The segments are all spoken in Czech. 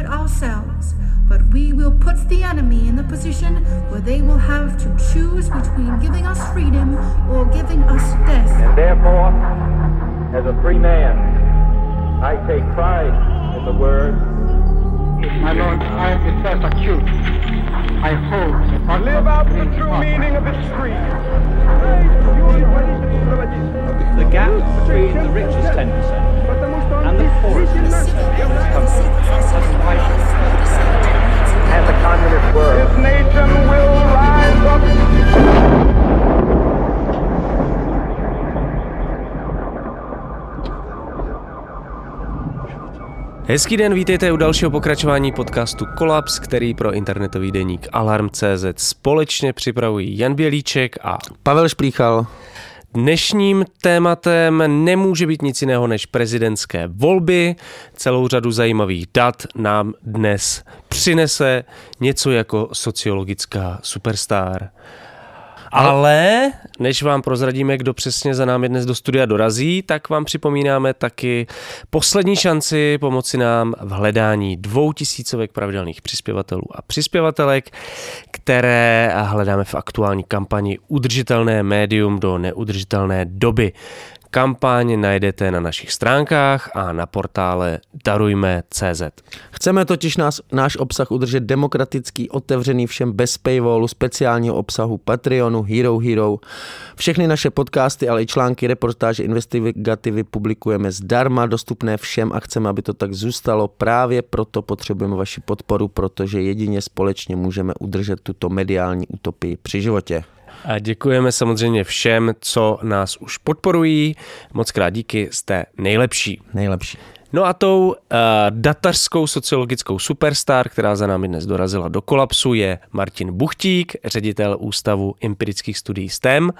it ourselves, but we will put the enemy in the position where they will have to choose between giving us freedom or giving us death. And therefore, as a free man, I take pride in the word. My lord, I am the first accused. I hold the Live out the true meaning of its creed. The gap between the richest 10% and the poorest 10% of this country has widened. And the communist world. This nation will rise up. Hezký den, vítejte u dalšího pokračování podcastu Kolaps, který pro internetový deník Alarm.cz společně připravují Jan Bělíček a Pavel Šplíchal. Dnešním tématem nemůže být nic jiného než prezidentské volby. Celou řadu zajímavých dat nám dnes přinese něco jako sociologická superstar. Ale než vám prozradíme, kdo přesně za námi dnes do studia dorazí, tak vám připomínáme taky poslední šanci pomoci nám v hledání dvou tisícovek pravidelných přispěvatelů a přispěvatelek, které hledáme v aktuální kampani Udržitelné médium do neudržitelné doby. Kampaň najdete na našich stránkách a na portále darujme.cz. Chceme totiž nás, náš obsah udržet demokratický, otevřený všem bez paywallu, speciálního obsahu Patreonu, Hero Hero. Všechny naše podcasty, ale i články, reportáže, investigativy publikujeme zdarma, dostupné všem a chceme, aby to tak zůstalo. Právě proto potřebujeme vaši podporu, protože jedině společně můžeme udržet tuto mediální utopii při životě. A děkujeme samozřejmě všem, co nás už podporují. Moc krát díky, jste nejlepší. Nejlepší. No a tou uh, datařskou sociologickou superstar, která za námi dnes dorazila do kolapsu, je Martin Buchtík, ředitel Ústavu empirických studií STEM. Uh,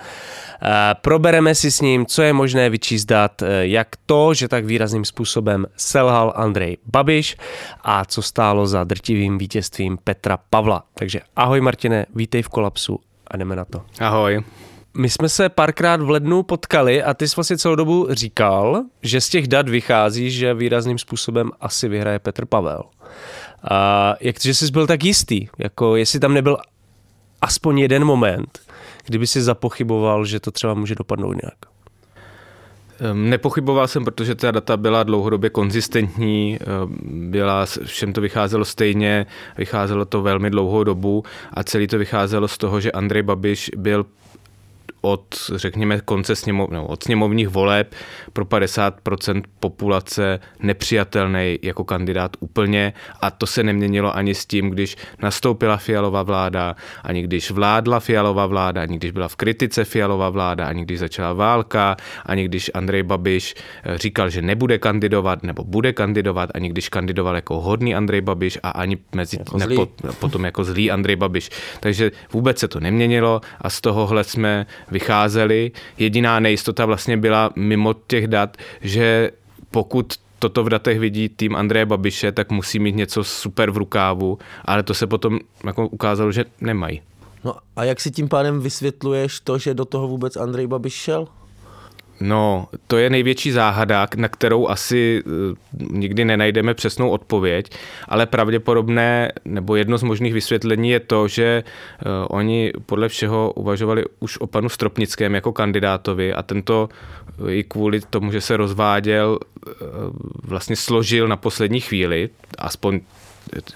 probereme si s ním, co je možné vyčísdat, uh, jak to, že tak výrazným způsobem selhal Andrej Babiš a co stálo za drtivým vítězstvím Petra Pavla. Takže ahoj Martine, vítej v kolapsu a jdeme na to. Ahoj. My jsme se párkrát v lednu potkali a ty jsi vlastně celou dobu říkal, že z těch dat vychází, že výrazným způsobem asi vyhraje Petr Pavel. A jak že jsi byl tak jistý, jako jestli tam nebyl aspoň jeden moment, kdyby si zapochyboval, že to třeba může dopadnout nějak. Ehm, Nepochyboval jsem, protože ta data byla dlouhodobě konzistentní, ehm, byla, všem to vycházelo stejně, vycházelo to velmi dlouhou dobu a celý to vycházelo z toho, že Andrej Babiš byl od, řekněme, konce sněmov, no, od sněmovních voleb pro 50% populace nepřijatelný jako kandidát úplně a to se neměnilo ani s tím, když nastoupila Fialová vláda, ani když vládla Fialová vláda, ani když byla v kritice Fialová vláda, ani když začala válka, ani když Andrej Babiš eh, říkal, že nebude kandidovat nebo bude kandidovat, ani když kandidoval jako hodný Andrej Babiš a ani mezi, Jako ne, po, potom jako zlý Andrej Babiš. Takže vůbec se to neměnilo a z tohohle jsme vycházeli. Jediná nejistota vlastně byla mimo těch dat, že pokud toto v datech vidí tým Andreje Babiše, tak musí mít něco super v rukávu, ale to se potom jako ukázalo, že nemají. No a jak si tím pádem vysvětluješ to, že do toho vůbec Andrej Babiš šel? No, to je největší záhada, na kterou asi eh, nikdy nenajdeme přesnou odpověď, ale pravděpodobné, nebo jedno z možných vysvětlení je to, že eh, oni podle všeho uvažovali už o panu Stropnickém jako kandidátovi a tento eh, i kvůli tomu, že se rozváděl, vlastně složil na poslední chvíli, aspoň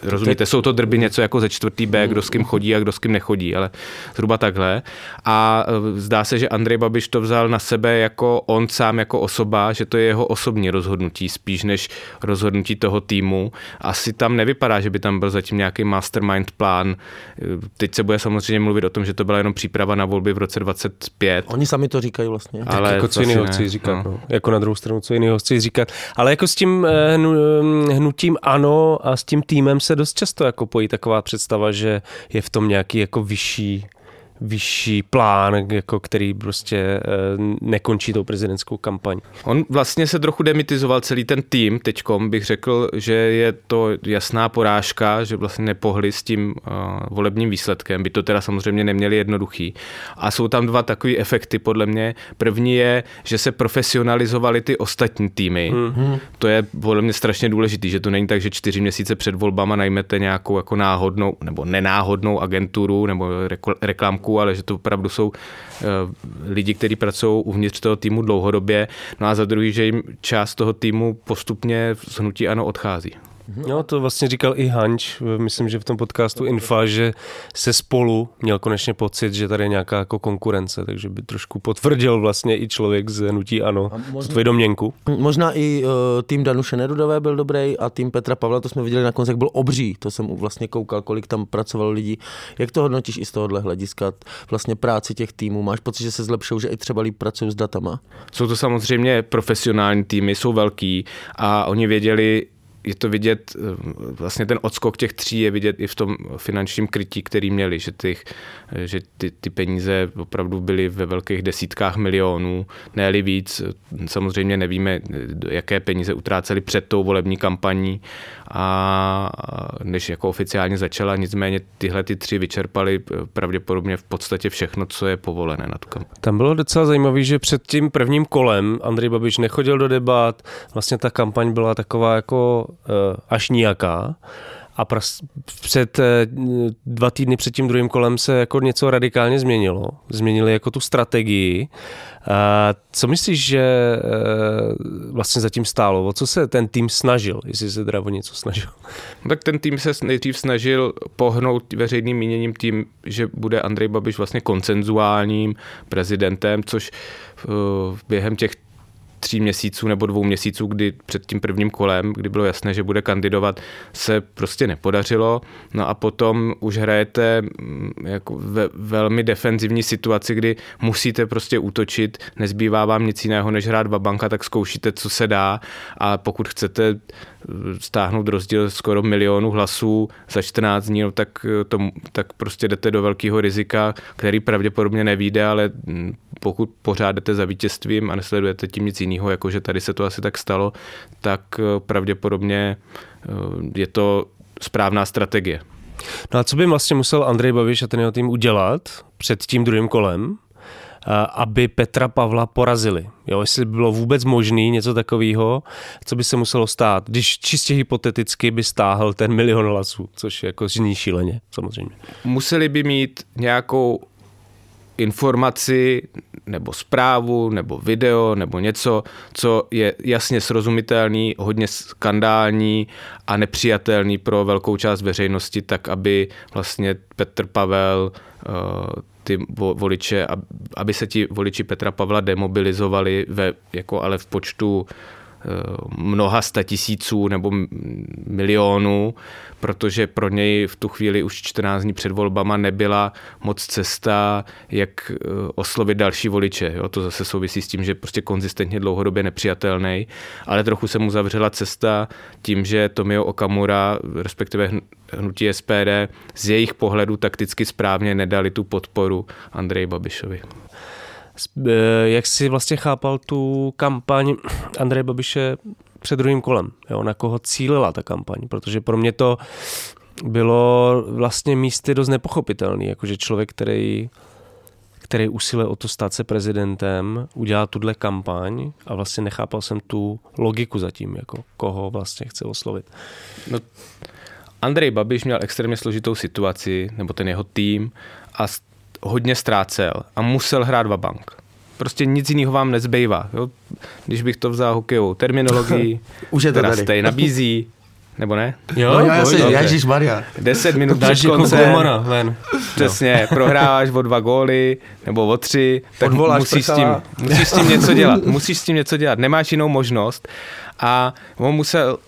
Rozumíte, jsou to drby něco jako ze čtvrtý B, kdo s kým chodí a kdo s kým nechodí, ale zhruba takhle. A e, zdá se, že Andrej Babiš to vzal na sebe jako on sám, jako osoba, že to je jeho osobní rozhodnutí, spíš než rozhodnutí toho týmu. Asi tam nevypadá, že by tam byl zatím nějaký mastermind plán. E, Teď se bude samozřejmě mluvit o tom, že to byla jenom příprava na volby v roce 25. Oni sami to říkají vlastně. Ale Ale jako co jiného chci říkat, no. no. jako na druhou stranu, co jiného chci říkat. Ale jako s tím eh, eh, hnutím ano a s tím týmem se dost často jako pojí taková představa, že je v tom nějaký jako vyšší vyšší plán, jako který prostě eh, nekončí tou prezidentskou kampaň. On vlastně se trochu demitizoval celý ten tým teďkom, bych řekl, že je to jasná porážka, že vlastně nepohli s tím uh, volebním výsledkem, by to teda samozřejmě neměli jednoduchý. A jsou tam dva takové efekty podle mě. První je, že se profesionalizovali ty ostatní týmy. Mm-hmm. To je podle mě strašně důležitý, že to není tak, že čtyři měsíce před volbama najmete nějakou jako náhodnou nebo nenáhodnou agenturu nebo reklamku ale že to opravdu jsou eh, lidi, kteří pracují uvnitř toho týmu dlouhodobě. No a za druhý, že jim část toho týmu postupně z hnutí ano odchází. No, to vlastně říkal i Hanč, myslím, že v tom podcastu Infa, že se spolu měl konečně pocit, že tady je nějaká jako konkurence, takže by trošku potvrdil vlastně i člověk z Hnutí Ano, možná, tvoji domněnku. Možná i uh, tým Danuše Nerudové byl dobrý a tým Petra Pavla, to jsme viděli na konci, jak byl obří, to jsem vlastně koukal, kolik tam pracovalo lidí. Jak to hodnotíš i z tohohle hlediska, vlastně práci těch týmů? Máš pocit, že se zlepšou, že i třeba líp pracují s datama? Jsou to samozřejmě profesionální týmy, jsou velký a oni věděli, je to vidět, eh, vlastně ten odskok těch tří je vidět i v tom finančním krytí, který měli, že, těch, eh, že ty, ty peníze opravdu byly ve velkých desítkách milionů, ne víc. Samozřejmě nevíme, jaké peníze utráceli před tou volební kampaní a než jako oficiálně začala, nicméně tyhle ty tři vyčerpali eh, pravděpodobně v podstatě všechno, co je povolené na tu kampaň. Tam bylo docela zajímavé, že před tím prvním kolem Andrej Babiš nechodil do debat, vlastně ta kampaň byla taková jako až nijaká a pras, před eh, dva týdny před tím druhým kolem se jako něco radikálně změnilo. Změnili jako tu strategii. A co myslíš, že eh, vlastně zatím stálo? O co se ten tým snažil, jestli se teda o něco snažil? No tak ten tým se nejdřív snažil pohnout veřejným míněním tím, že bude Andrej Babiš vlastně koncenzuálním prezidentem, což eh, během těch tří měsíců nebo dvou měsíců, kdy před tím prvním kolem, kdy bylo jasné, že bude kandidovat, se prostě nepodařilo. No a potom už hrajete mm, jako ve velmi defenzivní situaci, kdy musíte prostě útočit, nezbývá vám nic jiného, než hrát babanka, tak zkoušíte, co se dá a pokud chcete stáhnout rozdíl skoro milionu hlasů za 14 dní, no tak, to, tak prostě jdete do velkého rizika, který pravděpodobně nevíde, ale mm, pokud pořád jdete za vítězstvím a nesledujete tím nic jiného, jako že tady se to asi tak stalo, tak eh, pravděpodobně eh, je to správná strategie. No a co by vlastně musel Andrej Babiš a ten jeho tým udělat před tím druhým kolem, aby Petra Pavla porazili. Jo, jestli by bylo vůbec možné něco takového, co by se muselo stát, když čistě hypoteticky by stáhl ten milion hlasů, což je jako zní šíleně, samozřejmě. Museli by mít nějakou informaci nebo zprávu nebo video nebo něco, co je jasně srozumitelný, hodně skandální a nepřijatelný pro velkou část veřejnosti, tak aby vlastně Petr Pavel eh, ty voliče, aby se ti voliči Petra Pavla demobilizovali ve, jako ale v počtu mnoha statisíců nebo milionů, protože pro něj v tu chvíli už 14 dní před volbama nebyla moc cesta, jak eh, oslovit další voliče. Jo? To zase souvisí s tím, že prostě konzistentně dlouhodobě nepřijatelný, ale trochu se mu zavřela cesta tím, že Tomio Okamura, respektive hnutí SPD, z jejich pohledu takticky správně nedali tu podporu Andreji Babišovi. Eh, jak si vlastně chápal tu kampaň Andreje Babiše před druhým kolem? Jo? Na koho cílila ta kampaň? Protože pro mě to bylo vlastně místy dost nepochopitelný, jakože člověk, který který usiluje o to stát se prezidentem, udělá tuhle kampaň a vlastně nechápal jsem tu logiku zatím, jako koho vlastně chce oslovit. No, Andrej Babiš měl extrémně složitou situaci, nebo ten jeho tým, a hodně ztrácel a musel hrát vabank. Prostě nic jiného vám nezbývá. Jo? Když bych to vzal hokejovou terminologii, Už je to tady. Stej nabízí, nebo ne? Jo, no, já si, Ježíš Maria. 10 minut před koncem. ven. Přesně, no. prohráváš o dva góly nebo o tři, tak musíš s, tím, musíš s tím něco dělat. Musíš s tím něco dělat. Nemáš jinou možnost. A on musel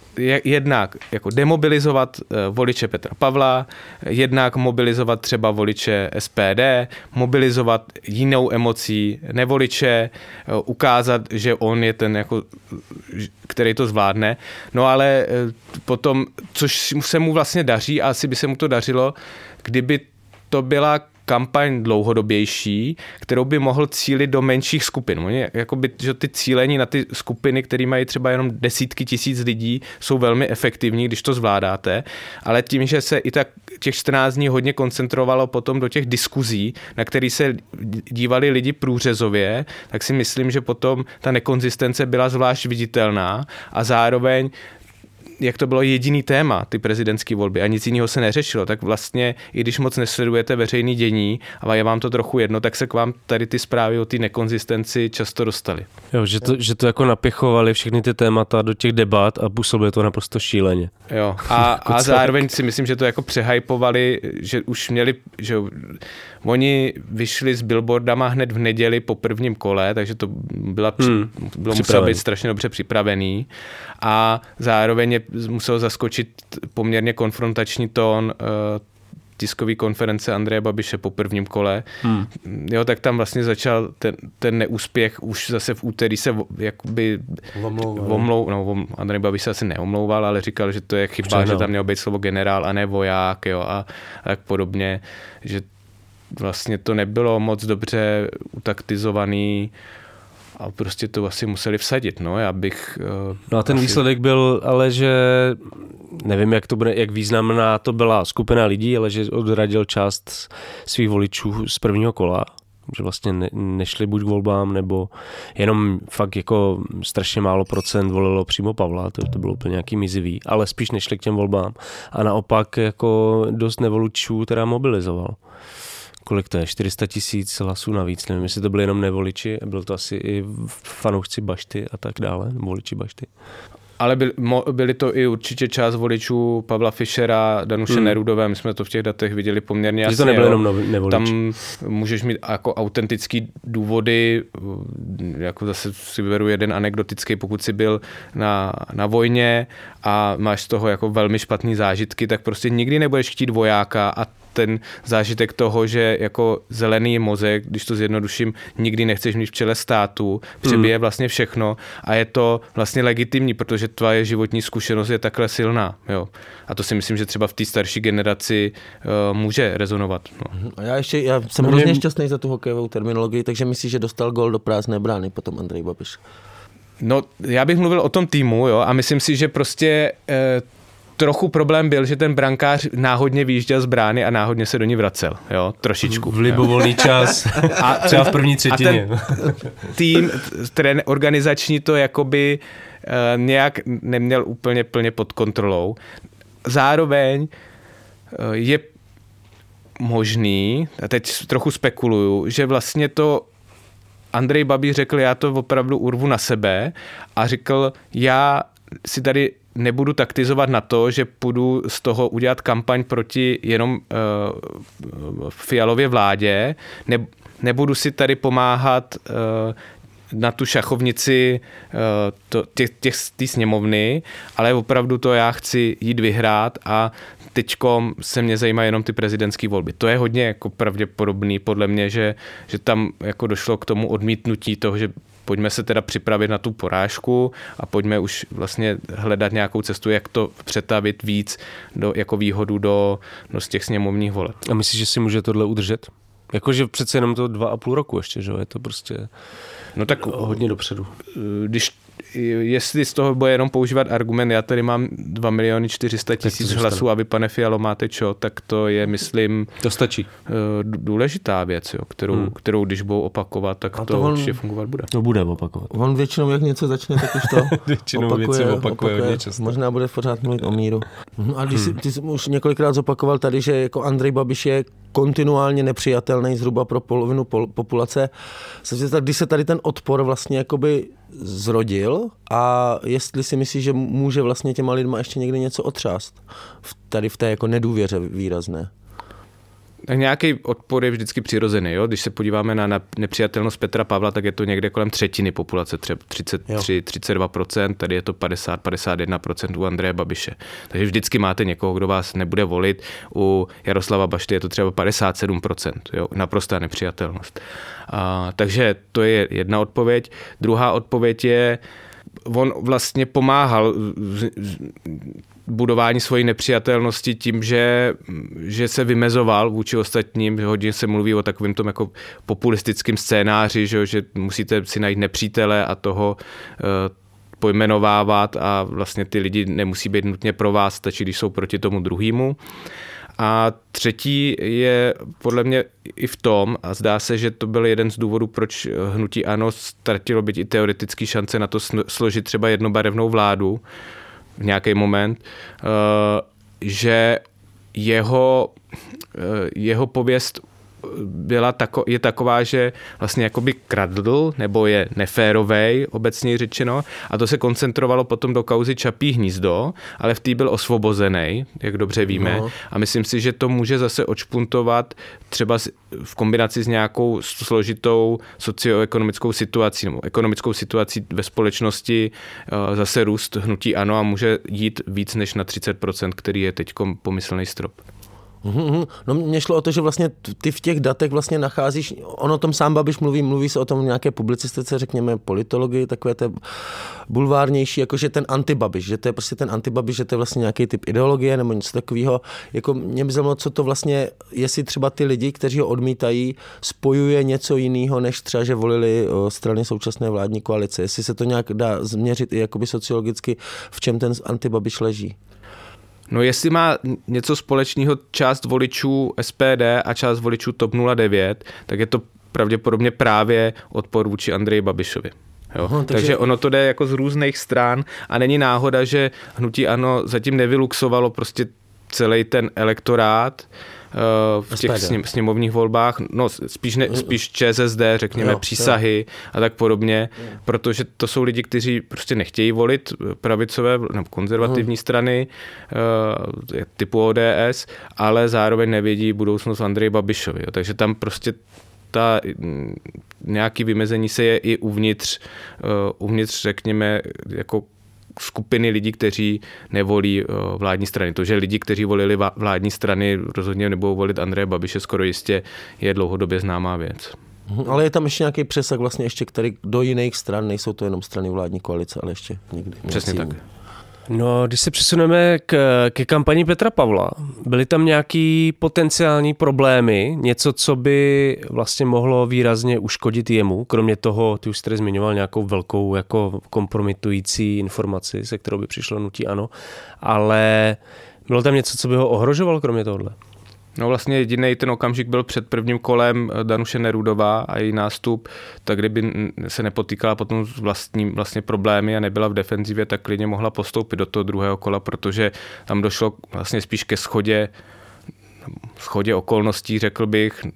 jednak jako demobilizovat eh, voliče Petra Pavla, jednak mobilizovat třeba voliče SPD, mobilizovat jinou emocí nevoliče, eh, ukázat, že on je ten, jako, který to zvládne. No ale eh, potom, což se mu vlastně daří a asi by se mu to dařilo, kdyby to byla kampaň dlouhodobější, kterou by mohl cílit do menších skupin. Oni, jakoby, že ty cílení na ty skupiny, které mají třeba jenom desítky tisíc lidí, jsou velmi efektivní, když to zvládáte, ale tím, že se i tak těch 14 dní hodně koncentrovalo potom do těch diskuzí, na který se dívali lidi průřezově, tak si myslím, že potom ta nekonzistence byla zvlášť viditelná a zároveň jak to bylo jediný téma, ty prezidentské volby a nic jiného se neřešilo, tak vlastně, i když moc nesledujete veřejný dění a je vám to trochu jedno, tak se k vám tady ty zprávy o té nekonzistenci často dostaly. Jo, že to, že to jako napěchovali všechny ty témata do těch debat a působilo to naprosto šíleně. Jo, a, a zároveň si myslím, že to jako přehypovali, že už měli, že Oni vyšli s billboardama hned v neděli po prvním kole, takže to byla, hmm, bylo muselo být strašně dobře připravený a zároveň je musel zaskočit poměrně konfrontační tón uh, tiskový konference Andreje Babiše po prvním kole. Hmm. Jo, tak tam vlastně začal ten, ten neúspěch, už zase v úterý se jakoby omlouval. no, Andrej Babiš se asi neomlouval, ale říkal, že to je chyba, Včera, že tam měl být slovo generál a ne voják, jo, a, a tak podobně, že vlastně to nebylo moc dobře utaktizovaný a prostě to asi museli vsadit, no, já bych... Uh, no a ten asi... výsledek byl ale, že nevím, jak to bude, jak významná to byla skupina lidí, ale že odradil část svých voličů z prvního kola, že vlastně ne, nešli buď k volbám, nebo jenom fakt jako strašně málo procent volilo přímo Pavla, to, to bylo úplně nějaký mizivý, ale spíš nešli k těm volbám. A naopak jako dost nevoličů teda mobilizoval kolik to je, 400 tisíc hlasů navíc, nevím, jestli to byly jenom nevoliči, byl to asi i fanoušci Bašty a tak dále, voliči Bašty. Ale byli, byli to i určitě část voličů Pavla Fischera, Danuše hmm. Nerudové, my jsme to v těch datech viděli poměrně jasně. to nebylo jenom nevolič. Tam můžeš mít jako autentický důvody, jako zase si vyberu jeden anekdotický, pokud si byl na, na vojně a máš z toho jako velmi špatný zážitky, tak prostě nikdy nebudeš chtít vojáka a ten zážitek toho, že jako zelený mozek, když to zjednoduším, nikdy nechceš mít v čele státu, přebije hmm. vlastně všechno a je to vlastně legitimní, protože tvoje životní zkušenost je takhle silná. Jo. A to si myslím, že třeba v té starší generaci uh, může rezonovat. No. Mhm. A já ještě, já jsem no, hrozně šťastný za tu hokejovou terminologii, takže myslíš, že dostal gol do prázdné brány potom Andrej Babiš? No, já bych mluvil o tom týmu, jo, a myslím si, že prostě eh, trochu problém byl, že ten brankář náhodně vyjížděl z brány a náhodně se do ní vracel, jo, trošičku. V libovolný čas, a třeba v první třetině. A ten tým, ten organizační to jakoby uh, nějak neměl úplně plně pod kontrolou. Zároveň uh, je možný, a teď trochu spekuluju, že vlastně to Andrej Babi řekl, já to opravdu urvu na sebe a řekl, já si tady nebudu taktizovat na to, že půjdu z toho udělat kampaň proti jenom uh, Fialově vládě, ne, nebudu si tady pomáhat uh, na tu šachovnici uh, to, těch, těch, tý sněmovny, ale opravdu to já chci jít vyhrát a teďkom se mě zajímají jenom ty prezidentské volby. To je hodně jako pravděpodobný podle mě, že, že tam jako došlo k tomu odmítnutí toho, že pojďme se teda připravit na tu porážku a pojďme už vlastně hledat nějakou cestu, jak to přetavit víc do, jako výhodu do, do z těch sněmovních voleb. A myslíš, že si může tohle udržet? Jakože přece jenom to dva a půl roku ještě, že je to prostě no tak hodně dopředu. Když jestli z toho bude jenom používat argument, já tady mám 2 miliony 400 tisíc hlasů a vy, pane Fialo, máte čo, tak to je, myslím... To stačí. Eh, důležitá věc, jo, kterou, hmm. kterou když budou opakovat, tak a to, to on, určitě fungovat bude. To bude opakovat. On většinou, jak něco začne, tak už to většinou opakuje, věci opakuje, opakuje. Často. Možná bude pořád mluvit o míru. No a když hmm. ty jsi už několikrát zopakoval tady, že jako Andrej Babiš je kontinuálně nepřijatelný zhruba pro polovinu populace. Když se tady ten odpor vlastně jakoby zrodil a jestli si myslíš, že může vlastně těma lidma ještě někdy něco otřást tady v té jako nedůvěře výrazné. Tak nějaký odpor je vždycky přirozený. Jo? Když se podíváme na, na nepřijatelnost Petra Pavla, tak je to někde kolem třetiny populace, třeba 33, 32%, tady je to 50, 51% u Andreje Babiše. Takže vždycky máte někoho, kdo vás nebude volit. U Jaroslava Bašty je to třeba 57%, jo? naprostá nepřijatelnost. A, takže to je jedna odpověď. Druhá odpověď je, on vlastně pomáhal budování svojí nepřijatelnosti tím, že, že se vymezoval vůči ostatním, hodně se mluví o takovém tom jako populistickém scénáři, že, že musíte si najít nepřítele a toho uh, pojmenovávat a vlastně ty lidi nemusí být nutně pro vás, stačí, když jsou proti tomu druhému. A třetí je podle mě i v tom, a zdá se, že to byl jeden z důvodů, proč hnutí ANO ztratilo být i teoretický šance na to složit třeba jednobarevnou vládu v nějaký moment, eh, že jeho, eh, jeho pověst byla tako, je taková, že vlastně jakoby kradl, nebo je neférovej, obecně řečeno, a to se koncentrovalo potom do kauzy Čapí hnízdo, ale v té byl osvobozený, jak dobře víme, no. a myslím si, že to může zase očpuntovat třeba v kombinaci s nějakou složitou socioekonomickou situací, nebo ekonomickou situací ve společnosti eh, zase růst hnutí ano a může jít víc než na 30%, který je teď pomyslný strop. Mm-hmm. No mně šlo o to, že vlastně ty v těch datech vlastně nacházíš, on o tom sám Babiš mluví, mluví se o tom nějaké publicistice, řekněme politologii, takové té bulvárnější, jakože ten antibabiš, že to je prostě ten antibabiš, že to je vlastně nějaký typ ideologie nebo něco takového. Jako mě by zajímalo, co to vlastně, jestli třeba ty lidi, kteří ho odmítají, spojuje něco jiného, než třeba, že volili strany současné vládní koalice. Jestli se to nějak dá změřit i jakoby sociologicky, v čem ten antibabiš leží. No jestli má něco společného část voličů SPD a část voličů TOP 09, tak je to pravděpodobně právě odpor vůči Andreji Babišovi. Jo? Aha, takže... takže ono to jde jako z různých stran a není náhoda, že hnutí ANO zatím nevyluxovalo prostě celý ten elektorát, v těch sněm, sněmovních volbách, no spíš, ne, spíš ČSSD, řekněme, jo, přísahy jo. a tak podobně, jo. protože to jsou lidi, kteří prostě nechtějí volit pravicové nebo konzervativní uh strany uh, typu ODS, ale zároveň nevědí budoucnost Andreje Babišovi. Jo. Takže tam prostě ta mm, nějaký vymezení se je i uvnitř, uh, uvnitř řekněme, jako skupiny lidí, kteří nevolí eh, vládní strany. To, že lidi, kteří volili vládní strany, rozhodně nebudou volit Andreje Babiše, skoro jistě je dlouhodobě známá věc. Mhm, ale je tam ještě nějaký přesah vlastně ještě, který do jiných stran, nejsou to jenom strany vládní koalice, ale ještě někdy. Přesně tak. No, když se přesuneme k, ke kampani Petra Pavla, byly tam nějaký potenciální problémy, něco, co by vlastně mohlo výrazně uškodit jemu, kromě toho, ty už jste zmiňoval nějakou velkou jako kompromitující informaci, se kterou by přišlo nutí ano, ale bylo tam něco, co by ho ohrožovalo, kromě tohohle? No vlastně jediný ten okamžik byl před prvním kolem eh, Danuše Nerudová a její nástup, tak kdyby se nepotýkala potom s vlastním vlastně problémy a nebyla v defenzivě, tak klidně mohla postoupit do toho druhého kola, protože tam došlo vlastně spíš ke schodě schodě okolností, řekl bych,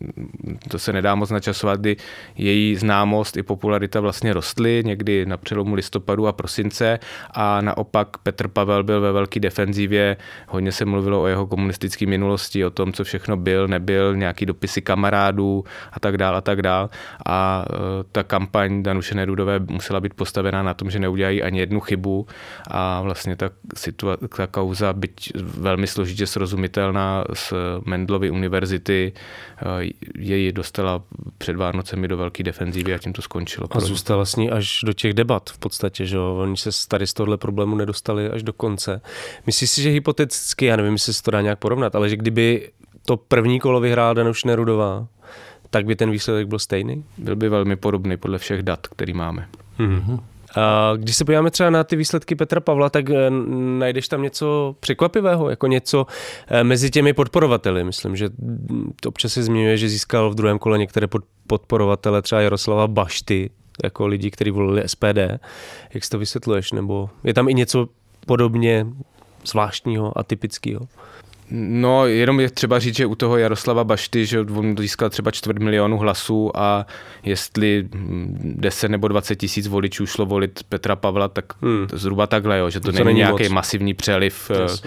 to se nedá moc načasovat, kdy její známost i popularita vlastně rostly někdy na přelomu listopadu a prosince a naopak Petr Pavel byl ve velké defenzivě, hodně se mluvilo o jeho komunistické minulosti, o tom, co všechno byl, nebyl, nějaký dopisy kamarádů a tak dál a tak dál. A e, ta kampaň Danuše Nerudové musela být postavená na tom, že neudělají ani jednu chybu. A vlastně ta, situa- ta kauza, byť velmi složitě srozumitelná s Mendlovy univerzity, eh, její dostala před Vánocemi do velké defenzívy a tím to skončilo. A zůstala s ní až do těch debat v podstatě, že jo? Oni se tady z tohle problému nedostali až do konce. Myslíš si, že hypoteticky, já nevím, jestli se to dá nějak porovnat, ale že kdyby to první kolo vyhrála Danuš Nerudová, tak by ten výsledek byl stejný? Byl by velmi podobný podle všech dat, který máme. Mm-hmm. Když se podíváme třeba na ty výsledky Petra Pavla, tak eh, najdeš tam něco překvapivého, jako něco eh, mezi těmi podporovateli. Myslím, že to občas se zmiňuje, že získal v druhém kole některé podporovatele, třeba Jaroslava Bašty, jako lidi, kteří volili SPD. Jak si to vysvětluješ? Nebo je tam i něco podobně zvláštního a typického? No, jenom je třeba říct, že u toho Jaroslava Bašty, že on získal třeba čtvrt milionu hlasů a jestli 10 nebo 20 tisíc voličů šlo volit Petra Pavla, tak hmm. zhruba takhle, jo, že to, to není, není nějaký moc. masivní přeliv yes.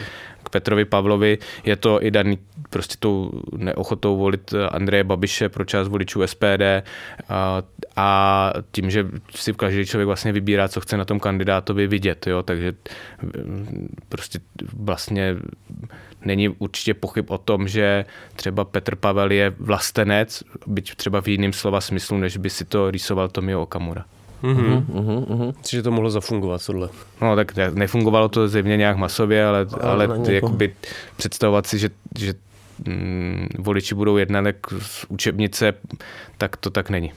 Eh, Petrovi Pavlovi. Je to i daný prostě tou neochotou volit Andreje Babiše pro část voličů SPD a, a tím, že si každý člověk vlastně vybírá, co chce na tom kandidátovi vidět, jo, takže prostě vlastně není určitě pochyb o tom, že třeba Petr Pavel je vlastenec, byť třeba v jiném slova smyslu, než by si to rýsoval Tomio Okamura. Mhm. Myslím, že to mohlo zafungovat tohle. No tak ne- nefungovalo to zjevně nějak masově, ale, ale někoho. jakoby představovat si, že, že mm, voliči budou jednat jak z učebnice, tak to tak není.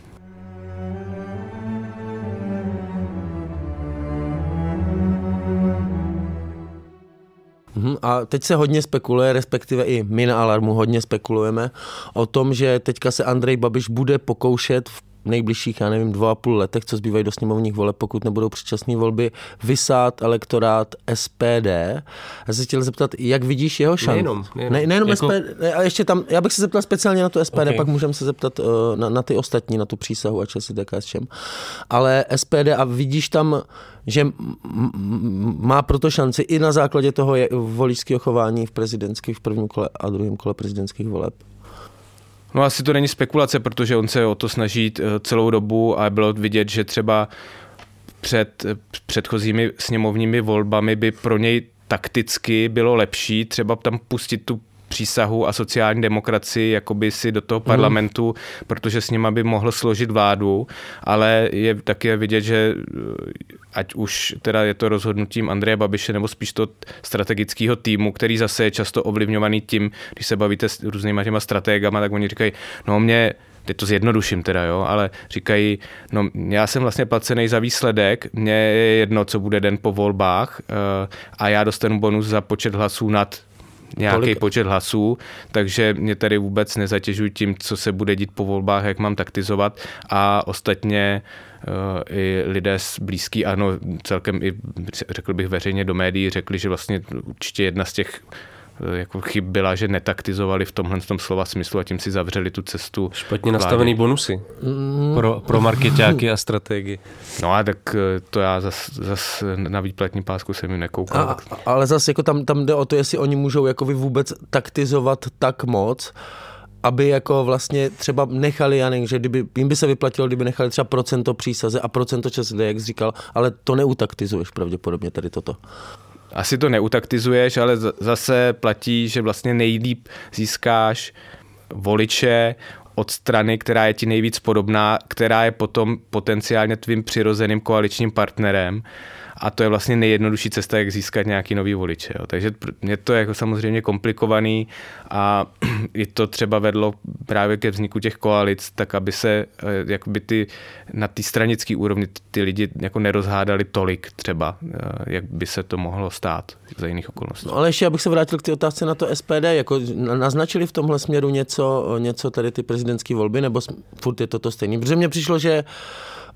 Mhm, A teď se hodně spekuluje, respektive i my na Alarmu hodně spekulujeme o tom, že teďka se Andrej Babiš bude pokoušet v nejbližších, já nevím, dvou a půl letech, co zbývají do sněmovních voleb, pokud nebudou předčasné volby, vysát elektorát SPD. Já se chtěl zeptat, jak vidíš jeho šanci? Nejenom, nejenom. Ne, nejenom Jako- SPD, ne, a ještě tam, já bych se zeptal speciálně na to SPD, Ok. pak můžeme se zeptat uh, na, na ty ostatní, na tu přísahu a časy KSČM. Ale SPD a vidíš tam, že m- m- má proto šanci i na základě toho je- voličského chování v prezidentských v prvním kole a druhém kole prezidentských voleb. No asi to není spekulace, protože on se o to snaží eh, celou dobu a bylo vidět, že třeba před eh, předchozími sněmovními volbami by pro něj takticky bylo lepší třeba tam pustit tu přísahu a sociální demokracii jakoby si do toho parlamentu, protože s nima by mohl složit vládu, ale je také vidět, že eh, ať už teda je to rozhodnutím Andreje Babiše nebo spíš to strategického týmu, který zase je často ovlivňovaný tím, když se bavíte s různýma těma strategama, tak oni říkají, no mě teď to zjednoduším teda, jo, ale říkají, no já jsem vlastně placený za výsledek, mně je jedno, co bude den po volbách eh, a já dostanu bonus za počet hlasů nad nějaký Kolik? počet hlasů, takže mě tady vůbec nezatěžují tím, co se bude dít po volbách, jak mám taktizovat a ostatně eh, i lidé z blízký, ano, celkem i řekl bych veřejně do médií, řekli, že vlastně určitě jedna z těch jako chyb byla, že netaktizovali v tomhle tom slova smyslu a tím si zavřeli tu cestu. Špatně nastavený bonusy pro, pro marketáky a strategii. No a tak eh, to já zas, zas na výplatní pásku jsem jim nekoukal. A, ale zase jako tam, tam jde o to, jestli oni můžou jako vy vůbec taktizovat tak moc, aby jako vlastně třeba nechali, já nevím, že kdyby, jim by se vyplatilo, kdyby nechali třeba procento přísaze a procento ČSD, jak jsi říkal, ale to neutaktizuješ pravděpodobně tady toto. Asi to neutaktizuješ, ale zase platí, že vlastně nejlíp získáš voliče od strany, která je ti nejvíc podobná, která je potom potenciálně tvým přirozeným koaličním partnerem. A to je vlastně nejjednodušší cesta, jak získat nějaký nový voliče. Jo. Takže je to jako samozřejmě komplikovaný a i to třeba vedlo právě ke vzniku těch koalic, tak aby se eh, jakoby ty, na té stranické úrovni ty lidi jako nerozhádali tolik třeba, eh, jak by se to mohlo stát za jiných okolností. No ale ještě abych se vrátil k té otázce na to SPD, jako na- naznačili v tomhle směru něco, něco tady ty prezidentské volby, nebo furt je to to stejný? Protože mně přišlo, že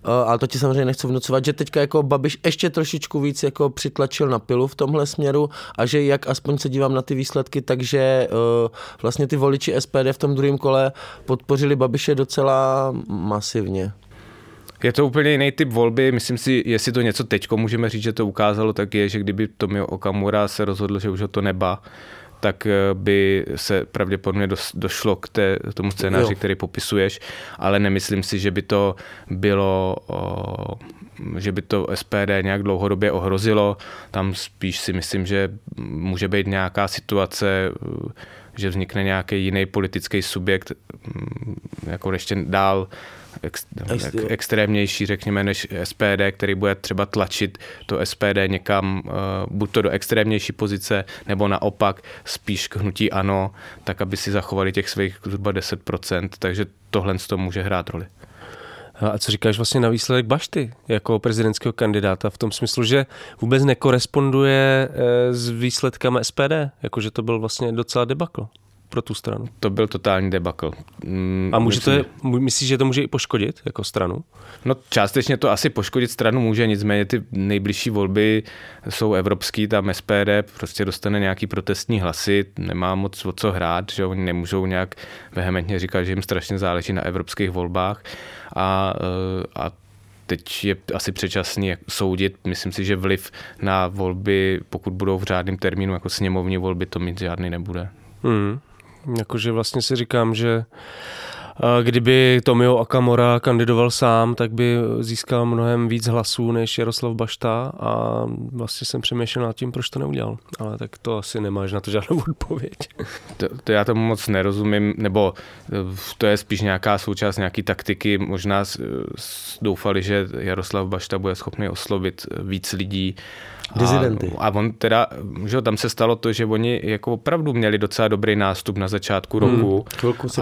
ale to ti samozřejmě nechci vnucovat, že teďka jako Babiš ještě trošičku víc jako přitlačil na pilu v tomhle směru a že jak aspoň se dívám na ty výsledky, takže eh, vlastně ty voliči SPD v tom druhém kole podpořili Babiše docela masivně. Je to úplně jiný typ volby, myslím si, jestli to něco teďko můžeme říct, že to ukázalo, tak je, že kdyby Tomio Okamura se rozhodl, že už ho to neba, tak eh, by se pravděpodobně došlo k té, tomu scénáři, Jo. který popisuješ, ale nemyslím si, že by to bylo, že by to SPD nějak dlouhodobě ohrozilo. Tam spíš si myslím, že může být nějaká situace, eh, že vznikne nějaký jiný politický subjekt, mm, jako ještě dál ex, Ex- extrémnější, řekněme, než SPD, který bude třeba tlačit to SPD někam, uh, buď to do extrémnější pozice, nebo naopak spíš k hnutí ano, tak aby si zachovali těch svých zhruba 10%, takže tohle z toho může hrát roli. A co říkáš vlastně na výsledek Bašty jako prezidentského kandidáta? V tom smyslu, že vůbec nekoresponduje eh, s výsledkama SPD, jakože to byl vlastně docela debakl pro tu stranu. To byl totální debakl. Mm, A může to, je- myslíš, že to může i poškodit jako stranu? No částečně to asi poškodit stranu může, nicméně ty nejbližší volby jsou evropský, tam SPD prostě dostane nějaký protestní hlasy, nemá moc o co hrát, že oni nemůžou nějak vehementně říkat, že jim strašně záleží na evropských volbách a, eh, a teď je asi předčasný soudit. Myslím si, že vliv na volby, pokud budou v řádném termínu jako sněmovní volby, to mít žádný nebude. Hmm. Jakože vlastně si říkám, že kdyby Tomio Akamora kandidoval sám, tak by získal mnohem víc hlasů než Jaroslav Bašta a vlastně jsem přemýšlel nad tím, proč to neudělal. Ale tak to asi nemáš na to žádnou odpověď. To, to já tomu moc nerozumím, nebo eh, to je spíš nějaká součást nějaký taktiky. Možná doufali, že Jaroslav Bašta bude schopný oslovit víc lidí Dizidenty. A, a on teda, že tam se stalo to, že oni jako opravdu měli docela dobrý nástup na začátku hmm. roku,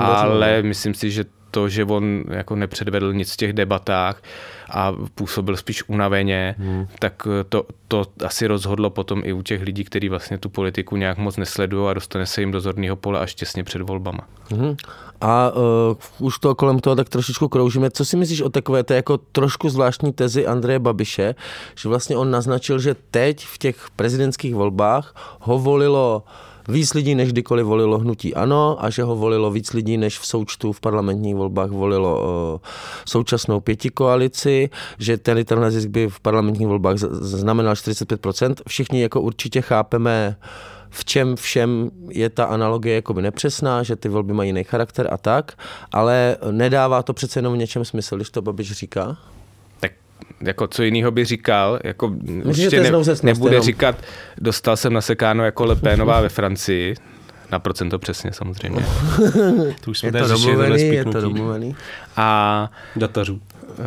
ale dařilo. myslím si, že to, že on jako nepředvedl nic v těch debatách a působil spíš unaveně, hmm. tak to, to asi rozhodlo potom i u těch lidí, kteří vlastně tu politiku nějak moc nesledují a dostane se jim do zorného pole až těsně před volbama. Hmm. A uh, už to kolem toho tak trošičku kroužíme. Co si myslíš o takové té jako trošku zvláštní tezi Andreje Babiše, že vlastně on naznačil, že teď v těch prezidentských volbách ho volilo víc lidí, než kdykoliv volilo hnutí ANO a že ho volilo víc lidí, než v součtu v parlamentních volbách volilo uh, současnou pěti koalici, že ten ten zisk by v parlamentních volbách znamenal 45%. Všichni jako určitě chápeme, v čem všem je ta analogie jakoby nepřesná, že ty volby mají jiný charakter a tak, ale nedává to přece jenom v něčem smysl, když to Babiš říká? Jako co jiného by říkal, jako Myslím, určitě ne, nebude jenom. říkat, dostal jsem nasekáno jako Lepénová ve Francii, na procento přesně samozřejmě. to už jsme je to domluvený, je to domluvený. A datařů. Uh,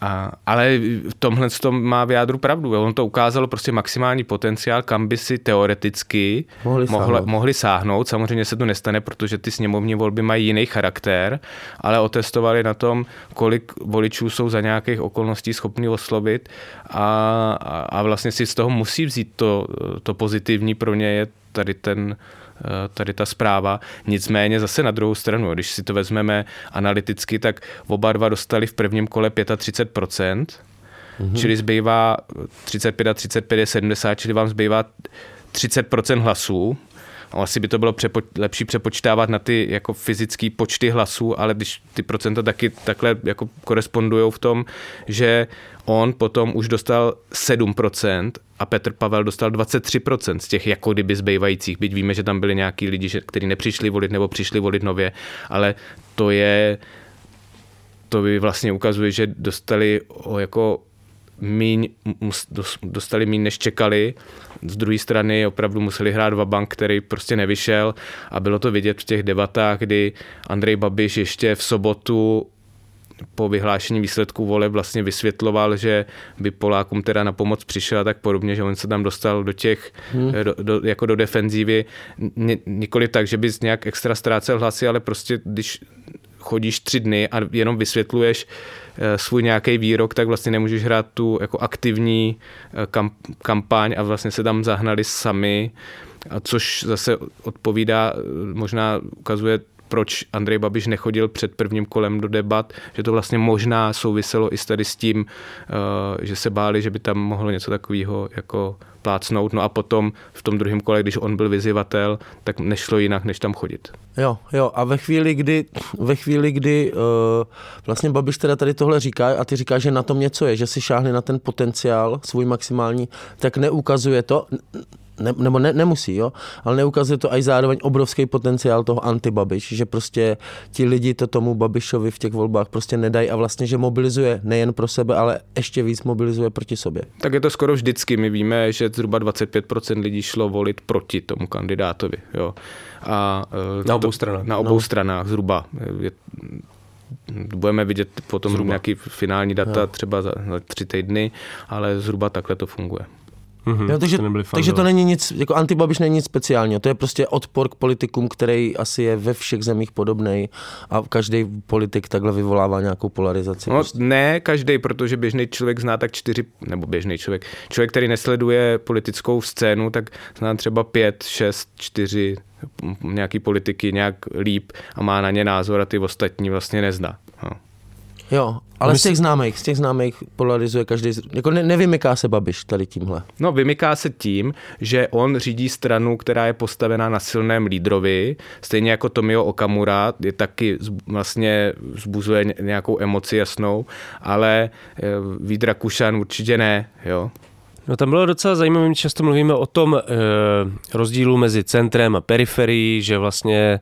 a, ale v tomhle tom má v jádru pravdu. On to ukázalo prostě maximální potenciál, kam by si teoreticky mohli, mohli, sáhnout. mohli sáhnout. Samozřejmě se to nestane, protože ty sněmovní volby mají jiný charakter, ale otestovali na tom, kolik voličů jsou za nějakých okolností schopni oslovit a, a, a vlastně si z toho musí vzít to, to pozitivní pro ně je tady ten tady ta zpráva. Nicméně zase na druhou stranu, když si to vezmeme analyticky, tak oba dva dostali v prvním kole 35%, mm-hmm. čili zbývá 35 a 35 je 70, čili vám zbývá 30% hlasů. Asi by to bylo přepo, lepší přepočítávat na ty jako fyzické počty hlasů, ale když ty procenta taky takhle jako korespondují v tom, že on potom už dostal 7% a Petr Pavel dostal 23% z těch jako kdyby zbývajících, byť víme, že tam byli nějaký lidi, kteří nepřišli volit nebo přišli volit nově, ale to je, to by vlastně ukazuje, že dostali o jako míň, dostali míň, než čekali. Z druhé strany opravdu museli hrát bank, který prostě nevyšel a bylo to vidět v těch debatách, kdy Andrej Babiš ještě v sobotu po vyhlášení výsledků vole vlastně vysvětloval, že by Polákům teda na pomoc přišel a tak podobně, že on se tam dostal do těch, hmm. do, do, jako do defenzívy, nikoli tak, že bys nějak extra ztrácel hlasy, ale prostě když chodíš tři dny a jenom vysvětluješ eh, svůj nějaký výrok, tak vlastně nemůžeš hrát tu jako aktivní eh, kamp, kampaň a vlastně se tam zahnali sami, a což zase odpovídá, eh, možná ukazuje proč Andrej Babiš nechodil před prvním kolem do debat, že to vlastně možná souviselo i s tady s tím, eh, že se báli, že by tam mohlo něco takového jako plácnout. No a potom v tom druhém kole, když on byl vyzývatel, tak nešlo jinak, než tam chodit. Jo, jo, a ve chvíli, kdy, ve chvíli, kdy uh, vlastně Babiš teda tady tohle říká a ty říkáš, že na tom něco je, že si šáhne na ten potenciál svůj maximální, tak neukazuje to, ne, nebo ne, nemusí, jo, ale neukazuje to i zároveň obrovský potenciál toho antibabiš, že prostě ti lidi to tomu Babišovi v těch volbách prostě nedají a vlastně, že mobilizuje nejen pro sebe, ale ještě víc mobilizuje proti sobě. Tak je to skoro vždycky. My víme, že zhruba 25% lidí šlo volit proti tomu kandidátovi, jo. A, e, na obou stranách. Na obou no. stranách zhruba. Je, budeme vidět potom zhruba. nějaký finální data jo. třeba za, za tři týdny, ale zhruba takhle to funguje. Mm-hmm, jo, takže, takže to není nic, jako antibabiš není nic speciálního, to je prostě odpor k politikům, který asi je ve všech zemích podobný a každý politik takhle vyvolává nějakou polarizaci. No, prostě. Ne každý, protože běžný člověk zná tak čtyři, nebo běžný člověk, člověk, který nesleduje politickou scénu, tak zná třeba pět, šest, čtyři nějaký politiky nějak líp a má na ně názor a ty ostatní vlastně nezná. No. Jo, ale z těch známých, z těch známých polarizuje každý, jako ne, nevymyká se Babiš tady tímhle. No vymyká se tím, že on řídí stranu, která je postavená na silném lídrovi, stejně jako Tomio Okamura, je taky vlastně zbuzuje nějakou emoci jasnou, ale eh, Vídra Kušan určitě ne, jo. No tam bylo docela zajímavé, často mluvíme o tom e, rozdílu mezi centrem a periferií, že vlastně e,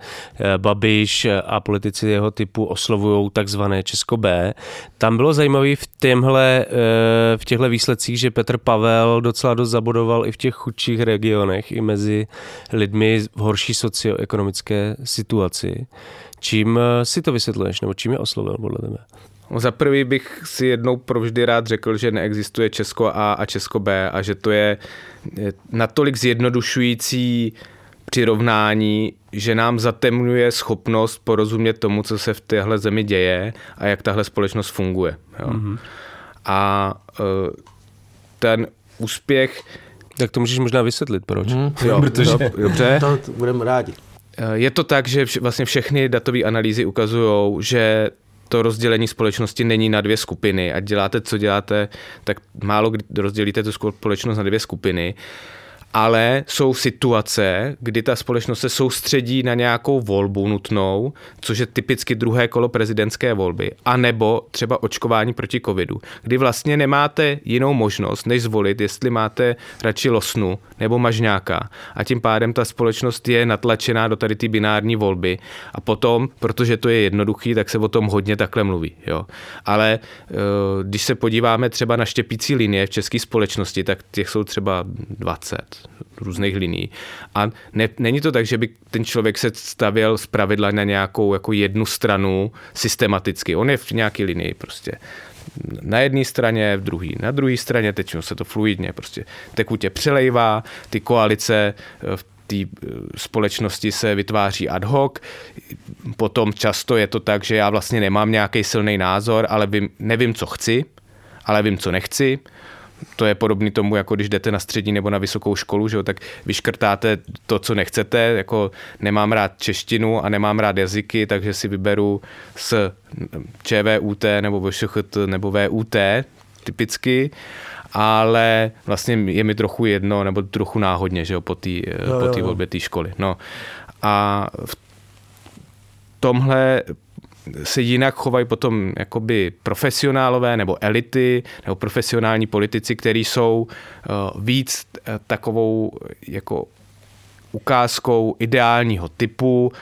Babiš a politici jeho typu oslovují takzvané Česko B. Tam bylo zajímavé v, těmhle, e, v těchto výsledcích, že Petr Pavel docela dost zabodoval i v těch chudších regionech, i mezi lidmi v horší socioekonomické situaci. Čím si to vysvětluješ, nebo čím je oslovil podle tebe? No, za prvý bych si jednou provždy rád řekl, že neexistuje Česko A a Česko B a že to je natolik zjednodušující přirovnání, že nám zatemňuje schopnost porozumět tomu, co se v téhle zemi děje a jak tahle společnost funguje. Jo. Mm-hmm. A uh, ten úspěch... Tak to můžeš možná vysvětlit, proč. Mm, jo, protože... Dobře. To budeme rádi. Je to tak, že vlastně všechny datové analýzy ukazují, že to rozdělení společnosti není na dvě skupiny. Ať děláte, co děláte, tak málo kdy rozdělíte tu společnost na dvě skupiny ale jsou situace, kdy ta společnost se soustředí na nějakou volbu nutnou, což je typicky druhé kolo prezidentské volby, anebo třeba očkování proti covidu, kdy vlastně nemáte jinou možnost, než zvolit, jestli máte radši losnu nebo mažňáka. A tím pádem ta společnost je natlačená do tady ty binární volby. A potom, protože to je jednoduchý, tak se o tom hodně takhle mluví. Jo. Ale eh, když se podíváme třeba na štěpící linie v české společnosti, tak těch jsou třeba 20 různých liní. A ne, není to tak, že by ten člověk se stavěl z pravidla na nějakou jako jednu stranu systematicky. On je v nějaké linii prostě na jedné straně, v druhé, na druhé straně, teď se to fluidně prostě tekutě přelejvá, ty koalice eh, v té eh, společnosti se vytváří ad hoc, potom často je to tak, že já vlastně nemám nějaký silný názor, ale vím, nevím, co chci, ale vím, co nechci, to je podobný tomu, jako když jdete na střední nebo na vysokou školu, že jo, tak vyškrtáte to, co nechcete, jako nemám rád češtinu a nemám rád jazyky, takže si vyberu s ČVUT nebo VŠCHT nebo VUT typicky, ale vlastně je mi trochu jedno, nebo trochu náhodně, že jo, po té po volbě té školy. No. A v tomhle se jinak chovají potom jakoby profesionálové nebo elity nebo profesionální politici, kteří jsou eh, víc eh, takovou jako ukázkou ideálního typu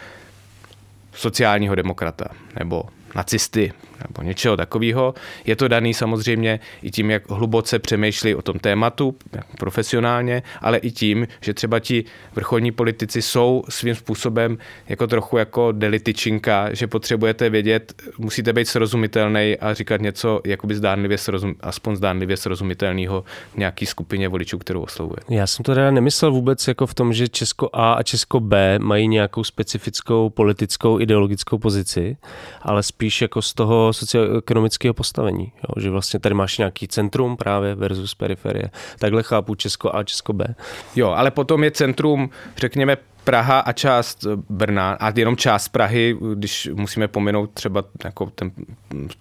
sociálního demokrata nebo nacisty nebo něčeho takového. Je to daný samozřejmě i tím, jak hluboce přemýšlí o tom tématu profesionálně, ale i tím, že třeba ti vrcholní politici jsou svým způsobem jako trochu jako delitičinka, že potřebujete vědět, musíte být srozumitelný a říkat něco jakoby zdánlivě srozum, aspoň zdánlivě srozumitelného nějaký skupině voličů, kterou oslovuje. Já jsem to teda nemyslel vůbec jako v tom, že Česko A a Česko B mají nějakou specifickou politickou ideologickou pozici, ale spíš jako z toho socioekonomického postavení. Jo? Že vlastně tady máš nějaký centrum právě versus periferie. Takhle chápu Česko A, Česko B. Jo, ale potom je centrum, řekněme, Praha a část Brna a jenom část Prahy, když musíme pominout třeba jako ten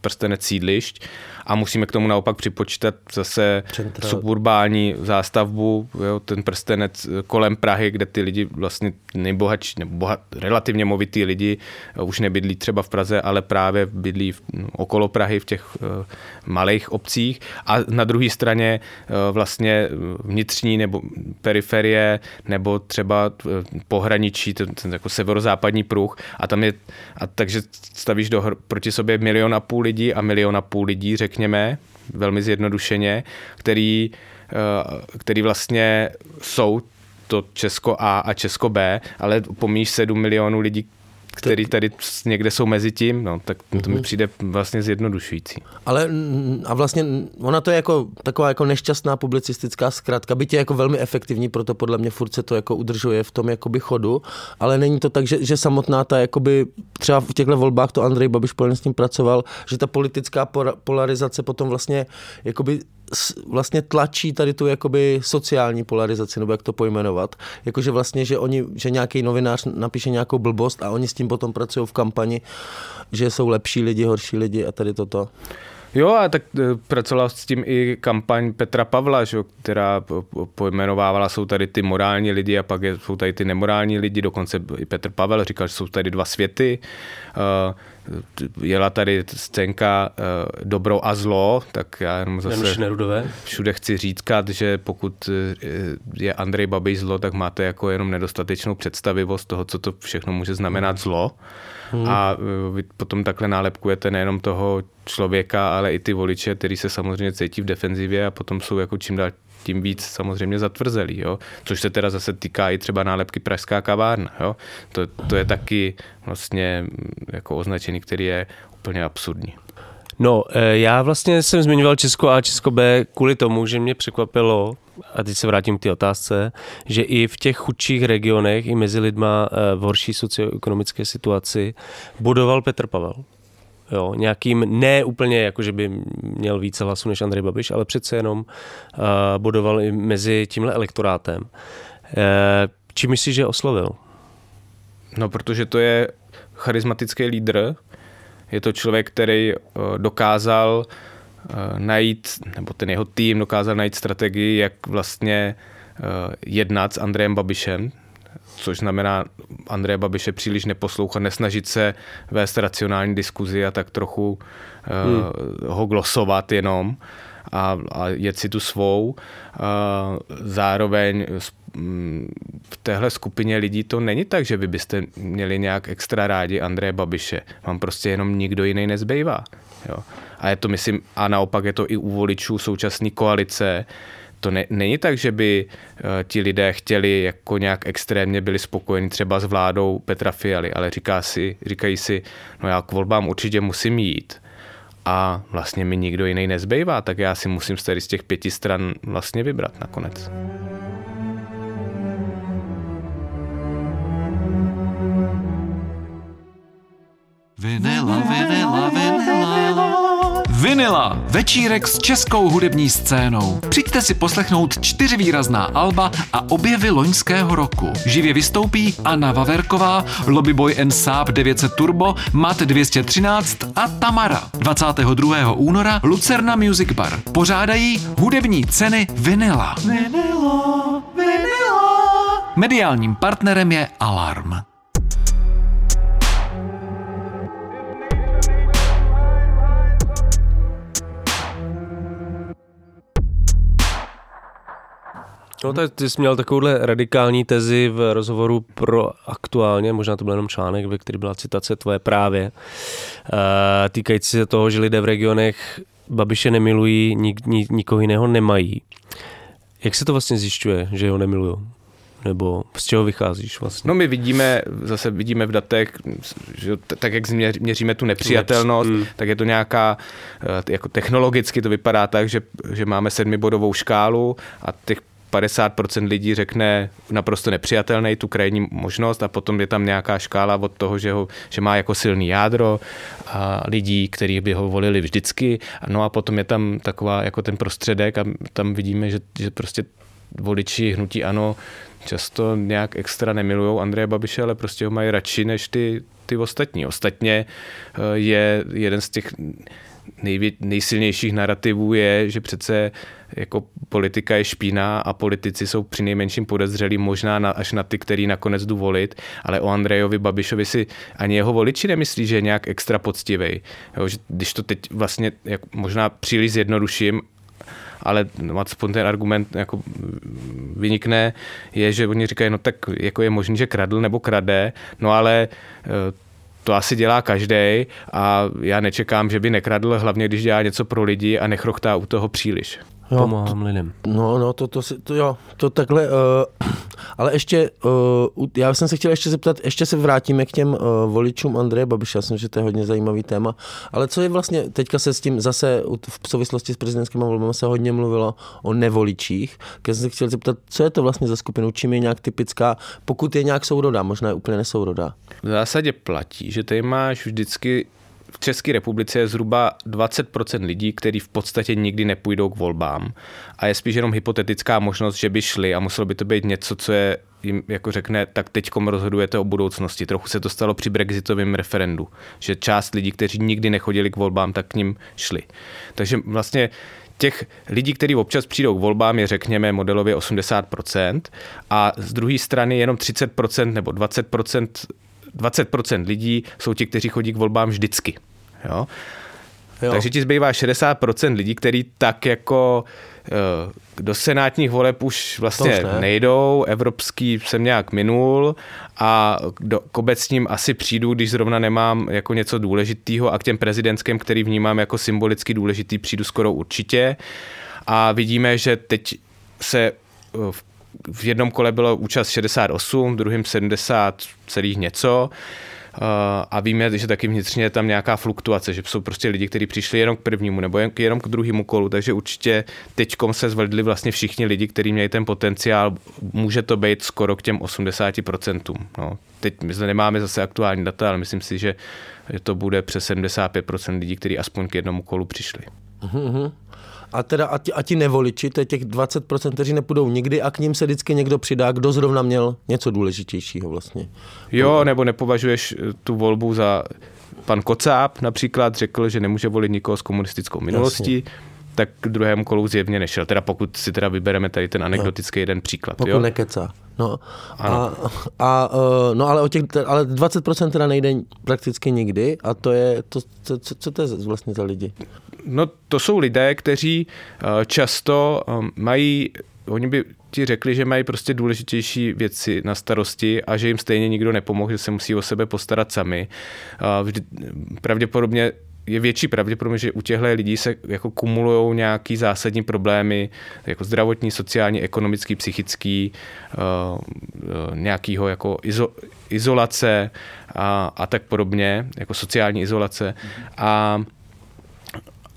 prstenec sídlišť a musíme k tomu naopak připočítat zase Central. suburbální zástavbu, jo, ten prstenec kolem Prahy, kde ty lidi vlastně nejbohatší, nebo bohat, relativně movitý lidi už nebydlí třeba v Praze, ale právě bydlí v, okolo Prahy v těch uh, malých obcích a na druhé straně uh, vlastně vnitřní nebo periferie nebo třeba uh, pohraničí, ten, ten jako severozápadní pruh a tam je, a takže stavíš do, proti sobě milion a půl lidí a milion a půl lidí, řekněme, velmi zjednodušeně, který, eh, který vlastně jsou to Česko A a Česko B, ale pomíš 7 milionů lidí, který tady někde jsou mezi tím, no, tak to mi mhm. přijde vlastně zjednodušující. Ale a vlastně ona to je jako taková jako nešťastná publicistická zkratka, byť je jako velmi efektivní, proto podle mě furt se to jako udržuje v tom jakoby chodu, ale není to tak, že, že samotná ta jakoby, třeba v těchto volbách to Andrej Babiš s tím pracoval, že ta politická polarizace potom vlastně jakoby vlastně tlačí tady tu jakoby sociální polarizaci, nebo jak to pojmenovat. Jakože vlastně, že oni, že nějaký novinář napíše nějakou blbost a oni s tím potom pracují v kampani, že jsou lepší lidi, horší lidi a tady toto. Jo, a tak e, pracovala s tím i kampaň Petra Pavla, že, která pojmenovávala, jsou tady ty morální lidi a pak jsou tady ty nemorální lidi, dokonce i Petr Pavel říkal, že jsou tady dva světy. Uh, jela tady scénka dobro a zlo, tak já jenom zase Nerudové. všude chci říkat, že pokud je Andrej Babiš zlo, tak máte jako jenom nedostatečnou představivost toho, co to všechno může znamenat zlo. Hmm. A vy potom takhle nálepkujete nejenom toho člověka, ale i ty voliče, který se samozřejmě cítí v defenzivě a potom jsou jako čím dál tím víc samozřejmě zatvrzelý, jo? což se teda zase týká i třeba nálepky Pražská kavárna. Jo? To, to je taky vlastně jako označení, který je úplně absurdní. No, eh, já vlastně jsem zmiňoval Česko A, Česko B kvůli tomu, že mě překvapilo, a teď se vrátím k té otázce, že i v těch chudších regionech, i mezi lidma eh, v horší socioekonomické situaci, budoval Petr Pavel. Jo, nějakým ne úplně jako, že by měl více hlasů než Andrej Babiš, ale přece jenom uh, bodoval i mezi tímhle elektorátem. Uh, čím myslíš, že oslovil? No, protože to je charismatický lídr, je to člověk, který uh, dokázal uh, najít, nebo ten jeho tým dokázal najít strategii, jak vlastně uh, jednat s Andrejem Babišem, což znamená Andreje Babiše příliš neposlouchat, nesnažit se vést racionální diskuzi a tak trochu hmm. uh, ho glosovat jenom a, a jet si tu svou. Uh, zároveň mm, v téhle skupině lidí to není tak, že vy byste měli nějak extra rádi Andreje Babiše. Vám prostě jenom nikdo jiný nezbývá. Jo. A je to, myslím, a naopak je to i u voličů současné koalice, to ne, není tak, že by uh, ti lidé chtěli jako nějak extrémně byli spokojeni třeba s vládou Petra Fialy, ale říká si, říkají si, no já k volbám určitě musím jít a vlastně mi nikdo jiný nezbývá, tak já si musím z z těch pěti stran vlastně vybrat nakonec. Vinila, vinila, vinila. Vinila, večírek s českou hudební scénou. Přijďte si poslechnout čtyři výrazná alba a objevy loňského roku. Živě vystoupí Anna Vaverková, Lobbyboy and Saab 900 Turbo, Mat 213 a Tamara. 22. února Lucerna Music Bar. Pořádají hudební ceny Vinila. Vinila, Vinila. Mediálním partnerem je Alarm. No tak ty jsi měl takovouhle radikální tezi v rozhovoru pro aktuálně, možná to byl jenom článek, ve který byla citace tvoje právě, uh, týkající se toho, že lidé v regionech Babiše nemilují, nik, nik, nikoho jiného nemají. Jak se to vlastně zjišťuje, že ho nemilují? Nebo z čeho vycházíš vlastně? No my vidíme, zase vidíme v datech, že tak jak měříme tu nepřijatelnost, mm. tak je to nějaká, eh, jako technologicky to vypadá tak, že, že máme sedmibodovou škálu a těch 50% lidí řekne naprosto nepřijatelný tu krajní možnost a potom je tam nějaká škála od toho, že, ho, že má jako silný jádro a lidí, kteří by ho volili vždycky. No a potom je tam taková jako ten prostředek a tam vidíme, že, že prostě voliči hnutí ano často nějak extra nemilují Andreje Babiše, ale prostě ho mají radši než ty, ty ostatní. Ostatně eh, je jeden z těch nejvě, nejsilnějších narrativů je, že přece jako politika je špína a politici jsou při nejmenším podezřelí možná na, až na ty, který nakonec jdu volit, ale o Andrejovi Babišovi si ani jeho voliči nemyslí, že je nějak extra poctivý. když to teď vlastně jak možná příliš zjednoduším, ale aspoň ten argument jako vynikne, je, že oni říkají, no tak jako je možný, že kradl nebo krade, no ale to asi dělá každý a já nečekám, že by nekradl, hlavně když dělá něco pro lidi a nechrochtá u toho příliš. Jo, Pomáhám lidem. No, no, to, to, to, jo, to takhle, uh, ale ještě, uh, já jsem se chtěl ještě zeptat, ještě se vrátíme k těm uh, voličům Andreje Babiše, já jsem, že to je hodně zajímavý téma, ale co je vlastně, teďka se s tím zase v souvislosti s prezidentskými volbami se hodně mluvilo o nevoličích, já jsem se chtěl zeptat, co je to vlastně za skupinu, čím je nějak typická, pokud je nějak sourodá, možná je úplně nesourodá. V zásadě platí, že tady máš vždycky v České republice je zhruba 20% lidí, kteří v podstatě nikdy nepůjdou k volbám. A je spíš jenom hypotetická možnost, že by šli a muselo by to být něco, co je jim jako řekne, tak teď rozhodujete o budoucnosti. Trochu se to stalo při brexitovém referendu, že část lidí, kteří nikdy nechodili k volbám, tak k ním šli. Takže vlastně těch lidí, kteří občas přijdou k volbám, je řekněme modelově 80% a z druhé strany jenom 30% nebo 20% 20% lidí jsou ti, kteří chodí k volbám vždycky. Jo? Jo. Takže ti zbývá 60% lidí, kteří tak jako eh, do senátních voleb už vlastně už ne. nejdou, evropský jsem nějak minul a do, k obecním asi přijdu, když zrovna nemám jako něco důležitého a k těm prezidentským, který vnímám jako symbolicky důležitý, přijdu skoro určitě. A vidíme, že teď se eh, v v jednom kole bylo účast 68, v druhém 70 celých něco. Uh, a víme, že taky vnitřně je tam nějaká fluktuace, že jsou prostě lidi, kteří přišli jenom k prvnímu nebo jen- jenom k druhému kolu, takže určitě teďkom se zvedli vlastně všichni lidi, kteří měli ten potenciál, může to být skoro k těm 80%. No, teď my zde nemáme zase aktuální data, ale myslím si, že to bude přes 75% lidí, kteří aspoň k jednomu kolu přišli. A teda a ti, a ti nevoliči, to je těch 20%, kteří nepůjdou nikdy a k ním se vždycky někdo přidá, kdo zrovna měl něco důležitějšího vlastně. Jo, nebo nepovažuješ eh, tu volbu za... Pan Kocáb například řekl, že nemůže volit nikoho s komunistickou minulostí, Jasně. tak k druhému kolu zjevně nešel. Teda pokud si teda vybereme tady ten anekdotický jeden příklad. Pokud jo? nekecá. No, a, a, uh, no ale, o těch, ale 20% teda nejde prakticky nikdy a to je, to, co, co, co to je vlastně za lidi? No to jsou lidé, kteří eh, často eh, mají, oni by ti řekli, že mají prostě důležitější věci na starosti a že jim stejně nikdo nepomohl, že se musí o sebe postarat sami. Eh, pravděpodobně je větší pravděpodobně, že u těchto lidí se jako kumulují nějaký zásadní problémy, jako zdravotní, sociální, ekonomický, psychický, uh, nějakýho jako izo, izolace a, a tak podobně, jako sociální izolace. A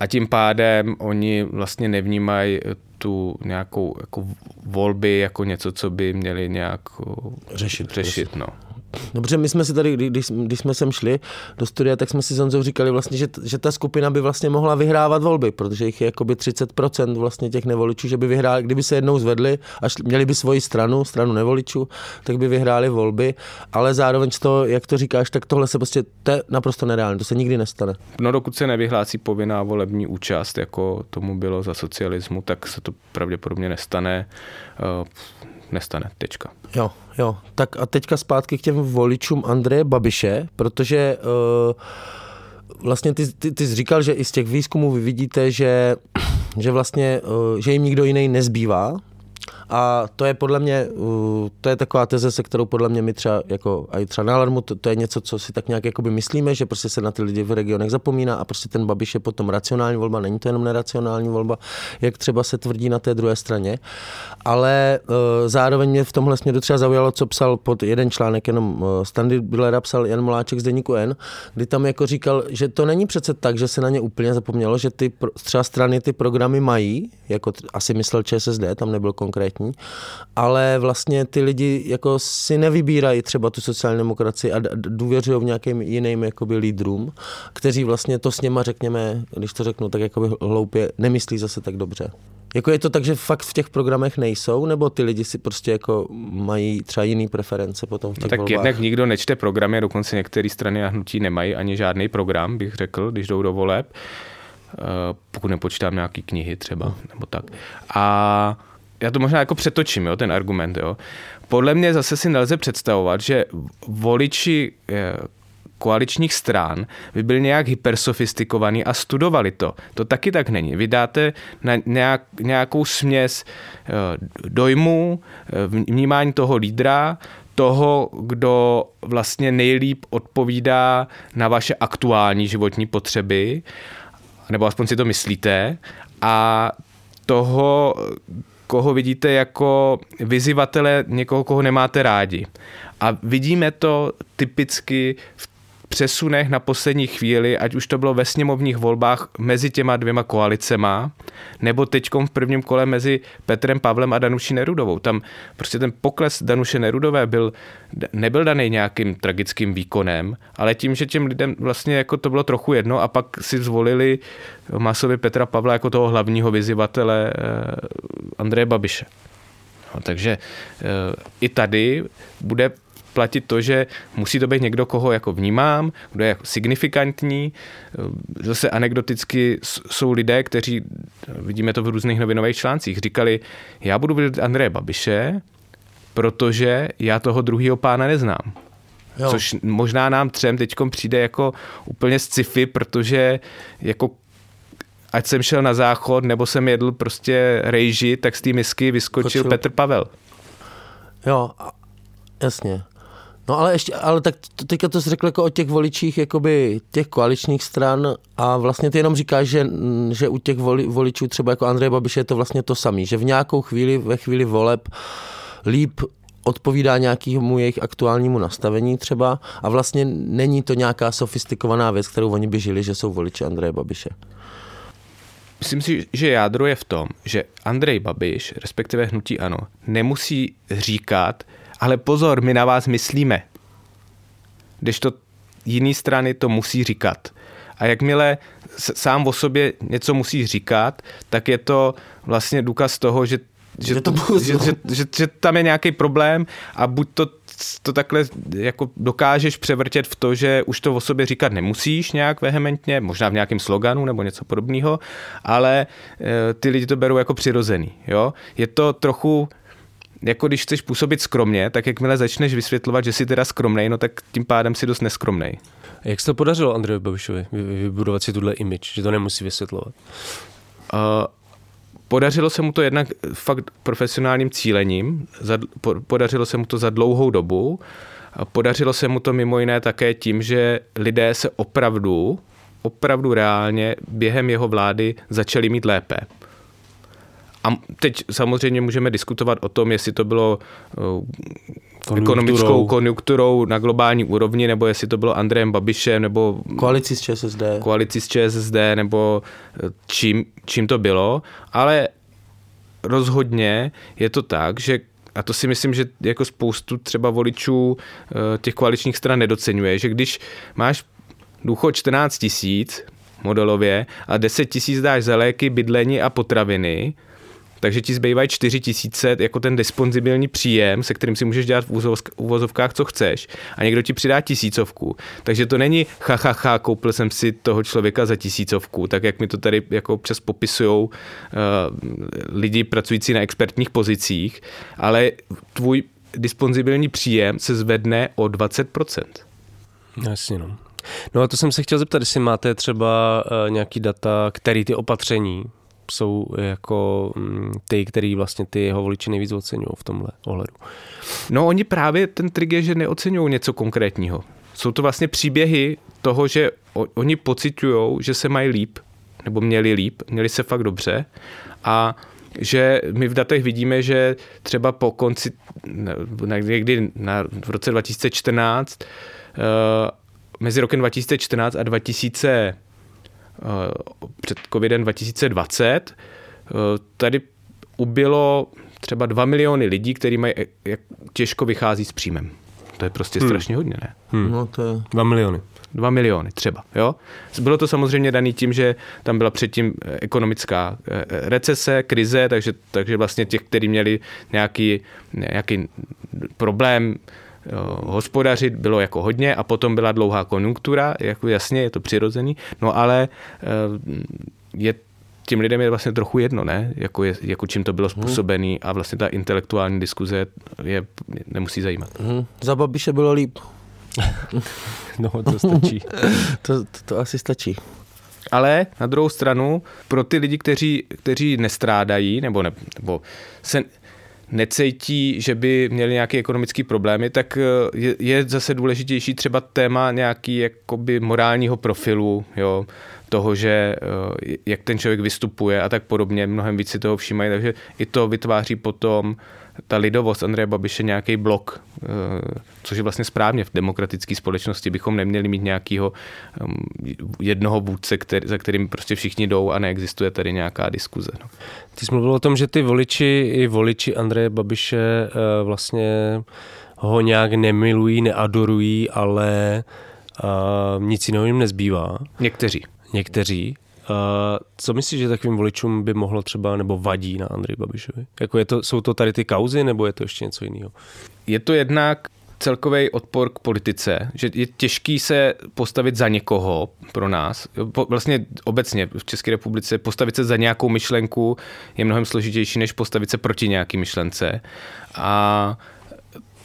a tím pádem oni vlastně nevnímají tu nějakou jako volby jako něco, co by měli nějak Řešit, řešit no. Dobře, my jsme si tady, kdy- když, když jsme sem šli do studia, tak jsme si s Honzou říkali vlastně, že, že ta skupina by vlastně mohla vyhrávat volby, protože jich je jakoby 30% vlastně těch nevoličů, že by vyhráli, kdyby se jednou zvedli a šli, měli by svoji stranu, stranu nevoličů, tak by vyhráli volby, ale zároveň to, jak to říkáš, tak tohle se prostě, to je naprosto nereálné, to se nikdy nestane. No dokud se nevyhlásí povinná volební účast, jako tomu bylo za socialismu, tak se to pravděpodobně nestane. Nestane, tečka. Jo, jo. Tak a teďka zpátky k těm voličům Andreje Babiše, protože uh, vlastně ty, ty, ty jsi říkal, že i z těch výzkumů vy vidíte, že, že vlastně, uh, že jim nikdo jiný nezbývá, a to je podle mě, to je taková teze, se kterou podle mě my třeba, jako i třeba na Alarmu, to, to je něco, co si tak nějak jakoby myslíme, že prostě se na ty lidi v regionech zapomíná a prostě ten Babiš je potom racionální volba, není to jenom neracionální volba, jak třeba se tvrdí na té druhé straně. Ale uh, zároveň mě v tomhle směru třeba zaujalo, co psal pod jeden článek, jenom uh, Standy Billera psal Jan Moláček z Deníku N, kdy tam jako říkal, že to není přece tak, že se na ně úplně zapomnělo, že ty třeba strany ty programy mají, jako asi myslel ČSSD, tam nebyl konkrétní, ale vlastně ty lidi jako si nevybírají třeba tu sociální demokracii a důvěřují v nějakým jiným jakoby lídrům, kteří vlastně to s něma, řekněme, když to řeknu tak jakoby hloupě, nemyslí zase tak dobře. Jako je to tak, že fakt v těch programech nejsou, nebo ty lidi si prostě jako mají třeba jiný preference potom v těch No tak volbách? jednak nikdo nečte programy, dokonce některé strany a hnutí nemají ani žádný program, bych řekl, když jdou do voleb, Eh, pokud nepočítám nějaký knihy třeba, nebo tak. A já to možná jako přetočím, jo, ten argument. Jo. Podle mě zase si nelze představovat, že voliči eh, koaličních stran by byli nějak hypersofistikovaní a studovali to. To taky tak není. Vy dáte na nějak, nějakou směs eh, dojmů, eh, vnímání toho lídra, toho, kdo vlastně nejlíp odpovídá na vaše aktuální životní potřeby, nebo aspoň si to myslíte, a toho, koho vidíte jako vyzývatele někoho, koho nemáte rádi. A vidíme to typicky v přesunech na poslední chvíli, ať už to bylo ve sněmovních volbách mezi těma dvěma koalicema, nebo teďkom v prvním kole mezi Petrem Pavlem a Danuší Nerudovou. Tam prostě ten pokles Danuše Nerudové byl, nebyl daný nějakým tragickým výkonem, ale tím, že těm lidem vlastně jako to bylo trochu jedno a pak si zvolili masově Petra Pavla jako toho hlavního vyzývatele eh, Andreje Babiše. No, takže eh, i tady bude platit to, že musí to být někdo, koho jako vnímám, kdo je jako signifikantní. Zase anekdoticky jsou lidé, kteří, vidíme to v různých novinových článcích, říkali, já budu vidět Andreje Babiše, protože já toho druhého pána neznám. Jo. Což možná nám třem teď přijde jako úplně sci-fi, protože jako ať jsem šel na záchod, nebo jsem jedl prostě rejži, tak z té misky vyskočil Kočil. Petr Pavel. Jo, jasně. No ale ještě, ale tak teďka to jsi řekl jako o těch voličích jakoby těch koaličních stran a vlastně ty jenom říkáš, že, že u těch voli, voličů třeba jako Andrej Babiš je to vlastně to samý, že v nějakou chvíli, ve chvíli voleb líp odpovídá nějakému jejich aktuálnímu nastavení třeba a vlastně není to nějaká sofistikovaná věc, kterou oni by žili, že jsou voliči Andreje Babiše. Myslím si, že jádro je v tom, že Andrej Babiš, respektive hnutí ano, nemusí říkat, ale pozor, my na vás myslíme. Když to jiný strany to musí říkat. A jakmile sám o sobě něco musí říkat, tak je to vlastně důkaz toho, že že, to, že, že, že, že tam je nějaký problém a buď to, to takhle jako dokážeš převrtět v to, že už to o sobě říkat nemusíš nějak vehementně, možná v nějakém sloganu nebo něco podobného, ale e, ty lidi to berou jako přirozený. Jo? Je to trochu jako když chceš působit skromně, tak jakmile začneš vysvětlovat, že jsi teda skromnej, no tak tím pádem si dost neskromnej. Jak se to podařilo Andrejovi Babišovi vybudovat si tuhle image, že to nemusí vysvětlovat? Uh, Podařilo se mu to jednak fakt profesionálním cílením, podařilo se mu to za dlouhou dobu, podařilo se mu to mimo jiné také tím, že lidé se opravdu, opravdu reálně během jeho vlády začali mít lépe. A teď samozřejmě můžeme diskutovat o tom, jestli to bylo konjunkturou. ekonomickou konjunkturou na globální úrovni, nebo jestli to bylo Andrejem Babišem, nebo koalici s ČSSD. Koalici s ČSSD, nebo eh, čím, čím to bylo. Ale rozhodně je to tak, že a to si myslím, že jako spoustu třeba voličů eh, těch koaličních stran nedocenuje, že když máš důchod 14 tisíc modelově a 10 tisíc dáš za léky, bydlení a potraviny, takže ti zbývají 4 tisíce jako ten disponzibilní příjem, se kterým si můžeš dělat v uvozovkách, co chceš a někdo ti přidá tisícovku. Takže to není ha, ha, ha koupil jsem si toho člověka za tisícovku, tak jak mi to tady jako občas popisují uh, lidi pracující na expertních pozicích, ale tvůj disponzibilní příjem se zvedne o 20%. Jasně, no. No a to jsem se chtěl zeptat, jestli máte třeba uh, nějaký data, který ty opatření jsou jako mm, ty, který vlastně ty jeho voliči nejvíc oceňují v tomhle ohledu. No oni právě, ten trik je, že neocenují něco konkrétního. Jsou to vlastně příběhy toho, že oni pocitují, že se mají líp, nebo měli líp, měli se fakt dobře a že my v datech vidíme, že třeba po konci, někdy na, v roce 2014, uh, eh, mezi rokem 2014 a 2000 Eh, před covidem 2020, eh, tady ubylo třeba 2 miliony lidí, kteří mají jak těžko vychází s příjmem. To je prostě hmm. strašně hodně, ne? Hmm. No to je 2 miliony. 2 miliony třeba, jo. Bylo to samozřejmě daný tím, že tam byla předtím eh, ekonomická recese, krize, takže, takže vlastně těch, kteří měli nějaký, nějaký problém, hospodařit bylo jako hodně a potom byla dlouhá konjunktura, jako jasně, je to přirozený, no ale eh, je těm lidem je vlastně trochu jedno, ne? Jako, je, jako čím to bylo mhm. způsobený a vlastně ta intelektuální diskuze je nemusí zajímat. Hmm. Za Babiše bylo líp. no, to stačí. to, to, to asi stačí. Ale na druhou stranu, pro ty lidi, kteří, kteří nestrádají, nebo, ne, nebo se, necítí, že by měli nějaké ekonomické problémy, tak eh, je, je zase důležitější třeba téma nějaký jakoby morálního profilu, jo, toho, že eh, jak ten člověk vystupuje a tak podobně, mnohem víc si toho všímají, takže i to vytváří potom ta lidovost Andreje Babiše nějaký blok, eh, což je vlastně správně v demokratické společnosti, bychom neměli mít nějakého jednoho vůdce, který, za kterým prostě všichni jdou a neexistuje tady nějaká diskuze. No. Ty jsi mluvil o tom, že ty voliči i voliči Andreje Babiše eh, vlastně ho nějak nemilují, neadorují, ale uh, nic jiného jim nezbývá. Někteří. Někteří. Uh, co myslíš, že takovým voličům by mohlo třeba nebo vadí na Andrej Babišovi? Jako je to, jsou to tady ty kauzy nebo je to ještě něco jiného? Je to jednak celkový odpor k politice, že je těžký se postavit za někoho pro nás. Vlastně obecně v České republice postavit se za nějakou myšlenku je mnohem složitější, než postavit se proti nějaký myšlence. A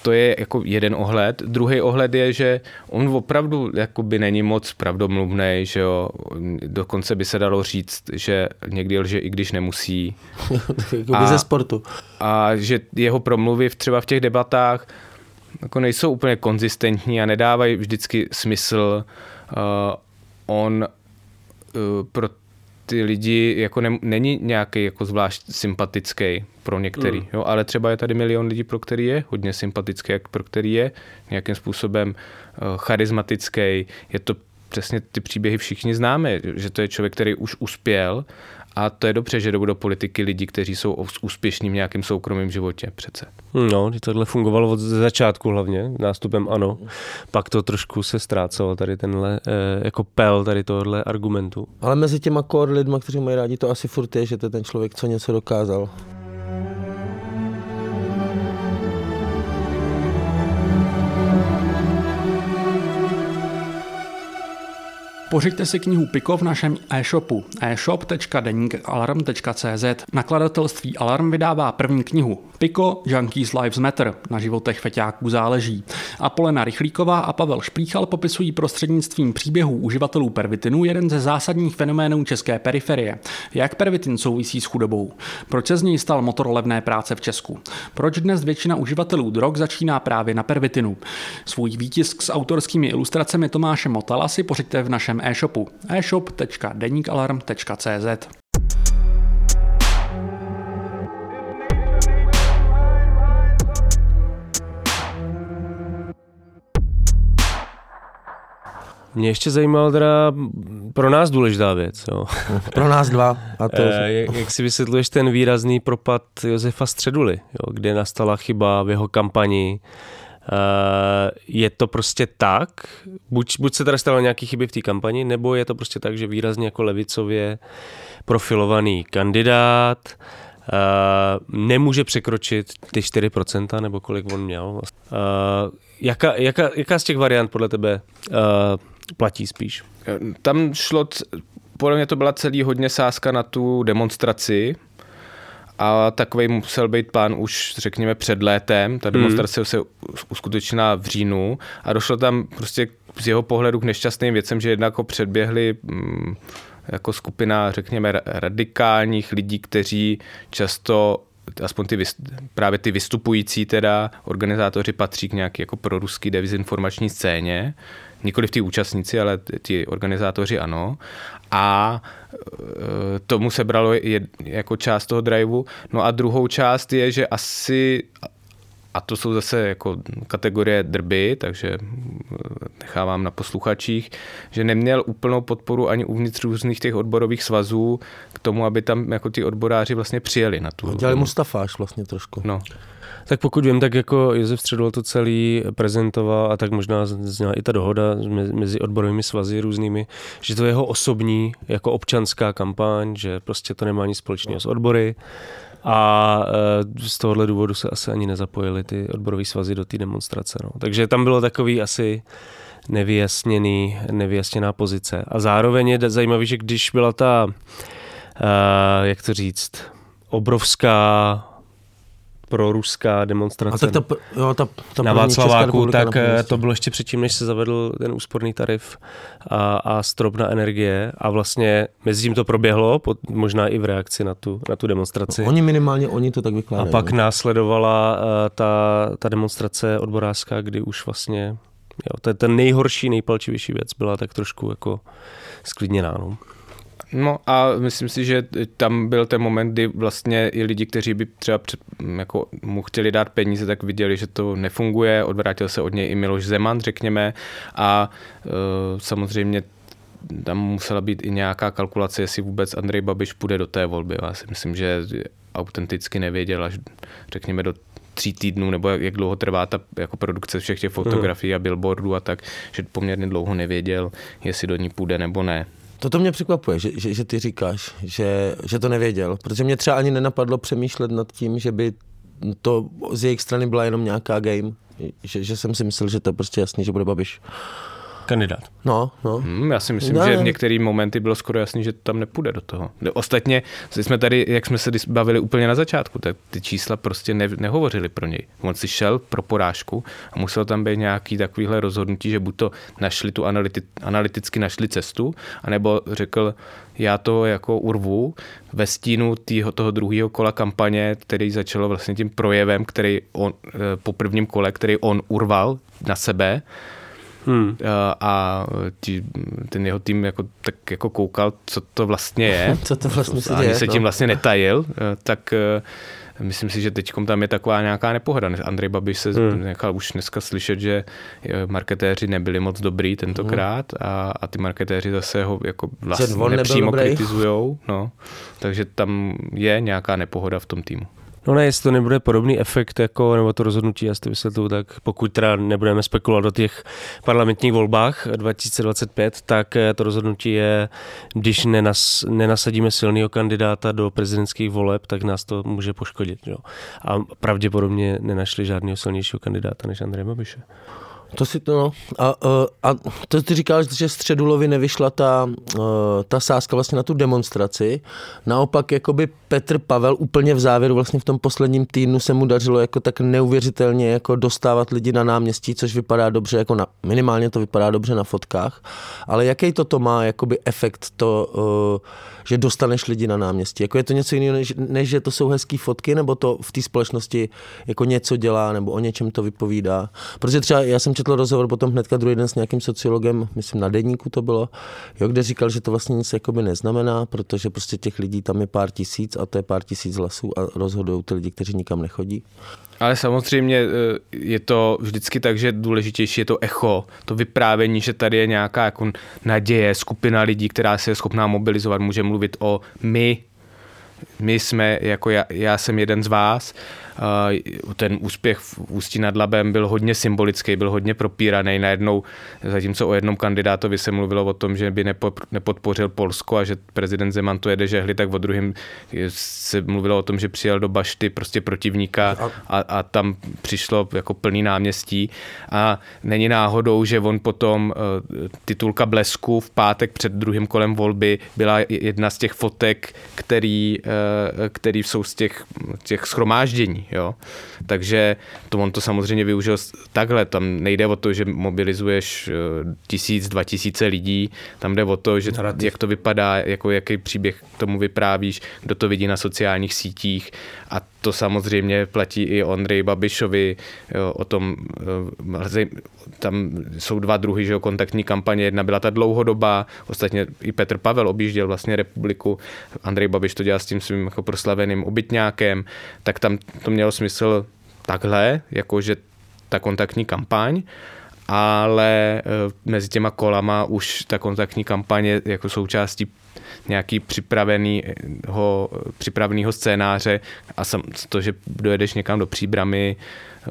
to je jako jeden ohled. Druhý ohled je, že on opravdu jakoby není moc pravdomluvný, že jo. Dokonce by se dalo říct, že někdy lže, i když nemusí. a, ze sportu. A že jeho promluvy třeba v těch debatách jako nejsou úplně konzistentní a nedávají vždycky smysl. Uh, on uh, pro ty lidi jako ne, není nějaký jako zvlášť sympatický pro některý, mm. jo, ale třeba je tady milion lidí, pro který je hodně sympatický, jak pro který je nějakým způsobem uh, charismatický, je to přesně ty příběhy všichni známe, že to je člověk, který už uspěl a to je dobře, že jdou do politiky lidi, kteří jsou úspěšní v nějakém soukromém životě přece. No, tohle fungovalo od začátku hlavně, nástupem ano. Pak to trošku se ztrácelo, tady tenhle eh, jako pel tady tohle argumentu. Ale mezi těma core lidma, kteří mají rádi, to asi furt je, že to je ten člověk, co něco dokázal. Pořiďte si knihu Piko v našem e-shopu e-shop.denikalarm.cz. Nakladatelství Alarm vydává první knihu Piko Junkies Lives Matter, na životech feťáků záleží. A Polena Rychlíková a Pavel Šplíchal popisují prostřednictvím příběhů uživatelů pervitinu jeden ze zásadních fenoménů české periferie. Jak pervitin souvisí s chudobou? Proč se z něj stal motor levné práce v Česku? Proč dnes většina uživatelů drog začíná právě na pervitinu? Svůj výtisk s autorskými ilustracemi Tomáše Motala si pořiďte v našem e-shopu e-shop.denikalarm.cz. Mě ještě zajímala teda pro nás důležitá věc. Jo. Pro nás dva. A to... Eh, jak, jak si vysvětluješ ten výrazný propad Josefa Středuly, jo, kde nastala chyba v jeho kampani, Eh, je to prostě tak, buď, buď se teda stalo nějaké chyby v té kampani, nebo je to prostě tak, že výrazně jako levicově profilovaný kandidát uh, nemůže překročit ty 4%, nebo kolik on měl. Jaká, jaká, jaká z těch variant podle tebe uh, platí spíš? Tam šlo, podle mě to byla celý hodně sázka na tu demonstraci, a takový musel být plán už, řekněme, před létem. Ta hmm. demonstrace mm. se uskutečnila v říjnu a došlo tam prostě z jeho pohledu k nešťastným věcem, že jednak ho předběhli mm, jako skupina, řekněme, radikálních lidí, kteří často aspoň ty, právě ty vystupující teda organizátoři patří k nějaké jako proruský dezinformační scéně, nikoli v ty účastníci, ale ti organizátoři ano. A e, tomu se bralo jako část toho driveu. No a druhou část je, že asi a to jsou zase jako kategorie drby, takže e, nechávám na posluchačích, že neměl úplnou podporu ani uvnitř různých těch odborových svazů k tomu, aby tam jako ty odboráři vlastně přijeli na tu. Dělali Mustafáš vlastně trošku. No. Tak pokud vím, tak jako Josef Středul to celý prezentoval a tak možná zněla i ta dohoda mezi odborovými svazy různými, že to je jeho osobní jako občanská kampaň, že prostě to nemá nic společného s odbory a e, z tohohle důvodu se asi ani nezapojili ty odborové svazy do té demonstrace. No. Takže tam bylo takový asi nevyjasněný, nevyjasněná pozice. A zároveň je zajímavý, že když byla ta, uh, jak to říct, obrovská pro ruská demonstrace a tak ta, jo, ta, ta na Václaváku, tak na to bylo ještě předtím, než se zavedl ten úsporný tarif a, a strop na energie a vlastně mezi tím to proběhlo, pod, možná i v reakci na tu, na tu demonstraci. No, oni minimálně, oni to tak vykládají. A pak ne? následovala uh, ta, ta demonstrace odborářská, kdy už vlastně jo, to je ten nejhorší, nejpalčivější věc byla tak trošku jako sklidněná. No. No a myslím si, že tam byl ten moment, kdy vlastně i lidi, kteří by třeba před, jako mu chtěli dát peníze, tak viděli, že to nefunguje, odvrátil se od něj i Miloš Zeman, řekněme, a e, samozřejmě tam musela být i nějaká kalkulace, jestli vůbec Andrej Babiš půjde do té volby. Já si myslím, že autenticky nevěděl až, řekněme, do tří týdnů, nebo jak, jak dlouho trvá ta jako produkce všech těch fotografií a billboardů a tak, že poměrně dlouho nevěděl, jestli do ní půjde nebo ne. Toto mě překvapuje, že, že, že ty říkáš, že, že to nevěděl, protože mě třeba ani nenapadlo přemýšlet nad tím, že by to z jejich strany byla jenom nějaká game, že, že jsem si myslel, že to je prostě jasný, že bude Babiš. Kandidát. No, no. Hmm, já si myslím, No, že no. v některý momenty bylo skoro jasný, že tam nepůjde do toho. Ostatně jsme tady, jak jsme se bavili úplně na začátku, tak ty čísla prostě ne, nehovořily pro něj. On si šel pro porážku a musel tam být nějaký takovýhle rozhodnutí, že buď to našli tu analyti, analyticky našli cestu, anebo řekl, já to jako urvu ve stínu týho, toho druhého kola kampaně, který začalo vlastně tím projevem, který on, eh, po prvním kole, který on urval na sebe, Hmm. a, a ti, ten jeho tým jako, tak jako koukal, co to vlastně je. Co to vlastně se Ani děje, se no. tím vlastně netajil, eh, tak eh, myslím si, že teď tam je taková nějaká nepohoda. Andrej Babiš se Hmm. nechal už dneska slyšet, že eh, marketéři nebyli moc dobrý tentokrát a, a ty marketéři zase ho jako vlastně nepřímo kritizujou. No. Takže tam je nějaká nepohoda v tom týmu. No ne, jestli to nebude podobný efekt, jako, nebo to rozhodnutí, já si to tak pokud teda nebudeme spekulovat o těch parlamentních volbách 2025, tak eh, to rozhodnutí je, když nenas, nenasadíme silného kandidáta do prezidentských voleb, tak nás to může poškodit. Jo. A pravděpodobně nenašli žádného silnějšího kandidáta než Andrej Babiše. To si to, no. A, a, a to ty říkal, že Středulovi nevyšla ta, eh, ta sázka vlastně na tu demonstraci. Naopak, jakoby Petr Pavel úplně v závěru, vlastně v tom posledním týdnu se mu dařilo jako tak neuvěřitelně jako dostávat lidi na náměstí, což vypadá dobře, jako na, minimálně to vypadá dobře na fotkách. Ale jaký toto má jakoby efekt to, eh, že dostaneš lidi na náměstí? Jako je to něco jiného, než, než že to jsou hezké fotky, nebo to v té společnosti jako něco dělá, nebo o něčem to vypovídá? Protože třeba já jsem četl rozhovor potom hnedka druhý den s nějakým sociologem, myslím na denníku to bylo, jo, kde říkal, že to vlastně nic jakoby neznamená, protože prostě těch lidí tam je pár tisíc a to je pár tisíc hlasů a rozhodují ty lidi, kteří nikam nechodí. Ale samozřejmě eh, je to vždycky tak, že důležitější je to echo, to vyprávění, že tady je nějaká jako naděje, skupina lidí, která se je schopná mobilizovat, může mluvit o my, my jsme, jako já, já jsem jeden z vás. Uh, Ten úspěch v Ústí nad Labem byl hodně symbolický, byl hodně propíraný. Najednou, zatímco o jednom kandidátovi se mluvilo o tom, že by nepo, nepodpořil Polsko a že prezident Zeman to jede žehli, tak o druhém se mluvilo o tom, že přijel do bašty prostě protivníka a, a tam přišlo jako plný náměstí. A není náhodou, že on potom uh, titulka Blesku v pátek před druhým kolem volby byla jedna z těch fotek, který, uh, který jsou z těch, těch schromáždění. Jo? Takže to on to samozřejmě využil takhle. Tam nejde o to, že mobilizuješ eh, tisíc, dva tisíce lidí, tam jde o to, že jak to vypadá, jako jaký příběh k tomu vyprávíš, kdo to vidí na sociálních sítích a to samozřejmě platí i o Ondřeji Babišovi, jo, o tom, eh, tam jsou dva druhy, že jo, kontaktní kampaně, jedna byla ta dlouhodobá, ostatně i Petr Pavel objížděl vlastně republiku, Andrej Babiš to dělal s tím svým jako proslaveným obytňákem, tak tam to mělo smysl takhle, jakože ta kontaktní kampaň, ale eh, mezi těma kolama už ta kontaktní kampaň je jako součástí nějaký připraveného, připraveného scénáře a sam, to, že dojedeš někam do příbramy,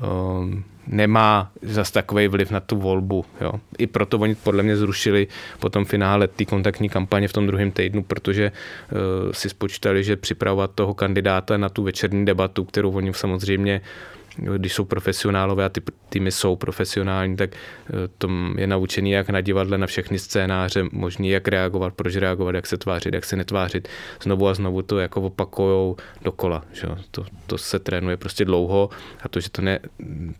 um, nemá zas takový vliv na tu volbu. Jo. I proto oni podle mě zrušili po tom finále ty kontaktní kampaně v tom druhém týdnu, protože uh, si spočítali, že připravovat toho kandidáta na tu večerní debatu, kterou oni samozřejmě když jsou profesionálové a ty týmy jsou profesionální, tak eh, to je naučený jak na divadle, na všechny scénáře, možný jak reagovat, proč reagovat, jak se tvářit, jak se netvářit. Znovu a znovu to jako opakujou dokola. Že? To, to se trénuje prostě dlouho a to, že to ne,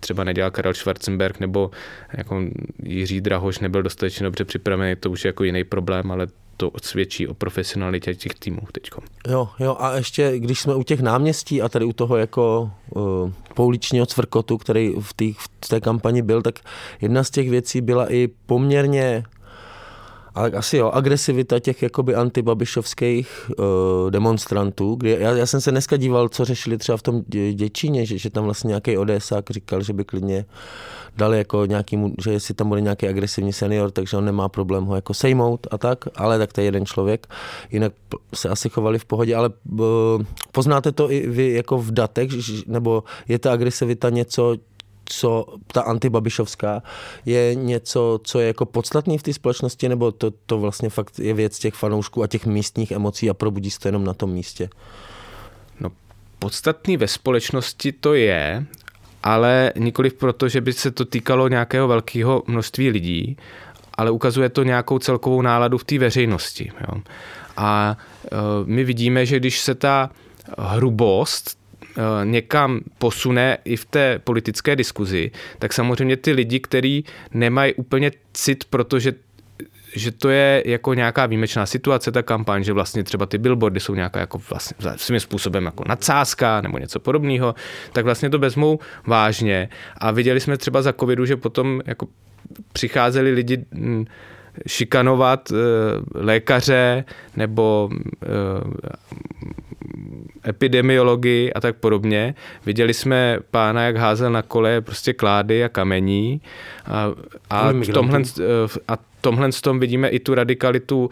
třeba nedělal Karel Schwarzenberg nebo jako Jiří Drahoš nebyl dostatečně dobře připravený, to už je jako jiný problém, ale to svědčí o profesionalitě těch týmů teďko. Jo, jo, a ještě, když jsme u těch náměstí a tady u toho jako uh, pouličního cvrkotu, který v, tý, v té kampani byl, tak jedna z těch věcí byla i poměrně ale asi jo, agresivita těch jakoby antibabišovských uh, demonstrantů, kdy já, já jsem se dneska díval, co řešili třeba v tom Dě- Děčíně, že, že tam vlastně nějaký ODSák říkal, že by klidně dali jako nějaký, že jestli tam bude nějaký agresivní senior, takže on nemá problém ho jako sejmout a tak, ale tak to je jeden člověk. Jinak se asi chovali v pohodě, ale uh, poznáte to i vy jako v datech, že- nebo je ta agresivita něco, co ta antibabišovská je něco, co je jako podstatný v té společnosti, nebo to, to vlastně fakt je věc těch fanoušků a těch místních emocí a probudí se to jenom na tom místě? No, podstatný ve společnosti to je, ale nikoliv proto, že by se to týkalo nějakého velkého množství lidí, ale ukazuje to nějakou celkovou náladu v té veřejnosti. Jo. A my vidíme, že když se ta hrubost někam posune i v té politické diskuzi, tak samozřejmě ty lidi, kteří nemají úplně cit, protože že to je jako nějaká výjimečná situace, ta kampaň, že vlastně třeba ty billboardy jsou nějaká jako vlastně svým způsobem jako nadsázka nebo něco podobného, tak vlastně to vezmou vážně. A viděli jsme třeba za covidu, že potom jako přicházeli lidi mm, šikanovat e, lékaře nebo e, epidemiologii a tak podobně. Viděli jsme pána, jak házel na kole prostě klády a kamení. A, a, v tomhle, a tomhle tom vidíme i tu radikalitu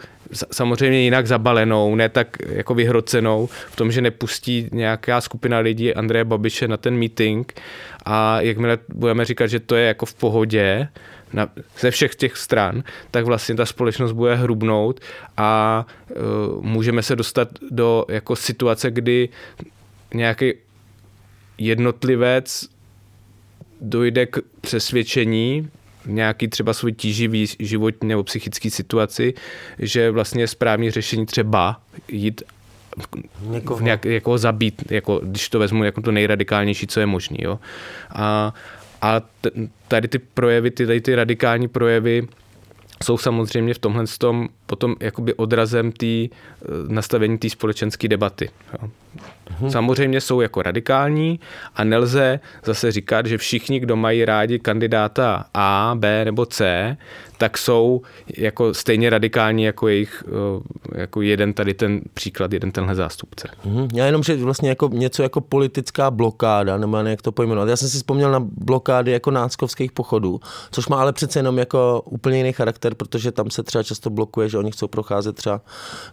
samozřejmě jinak zabalenou, ne tak jako vyhrocenou, v tom, že nepustí nějaká skupina lidí Andreje Babiše na ten meeting. A jakmile budeme říkat, že to je jako v pohodě, na, ze všech těch stran, tak vlastně ta společnost bude hrubnout a uh, můžeme se dostat do jako situace, kdy nějaký jednotlivec dojde k přesvědčení, nějaký třeba svůj tíživý životní nebo psychický situaci, že vlastně je správný řešení třeba jít někoho, nějak, jako zabít, jako, když to vezmu jako to nejradikálnější, co je možné. A, a tady ty projevy, ty, tady ty radikální projevy jsou samozřejmě v tomhle tom potom jakoby odrazem té eh, nastavení té společenské debaty. Jo. Mhm. Samozřejmě jsou jako radikální a nelze zase říkat, že všichni, kdo mají rádi kandidáta A, B nebo C, tak jsou jako stejně radikální jako jejich, eh, jako jeden tady ten příklad, jeden tenhle zástupce. Mhm. Já jenom, že vlastně jako něco jako politická blokáda, nebo jak to pojmenovat. Já jsem si vzpomněl na blokády jako náckovských pochodů, což má ale přece jenom jako úplně jiný charakter, protože tam se třeba často blokuje, že oni chcou procházet třeba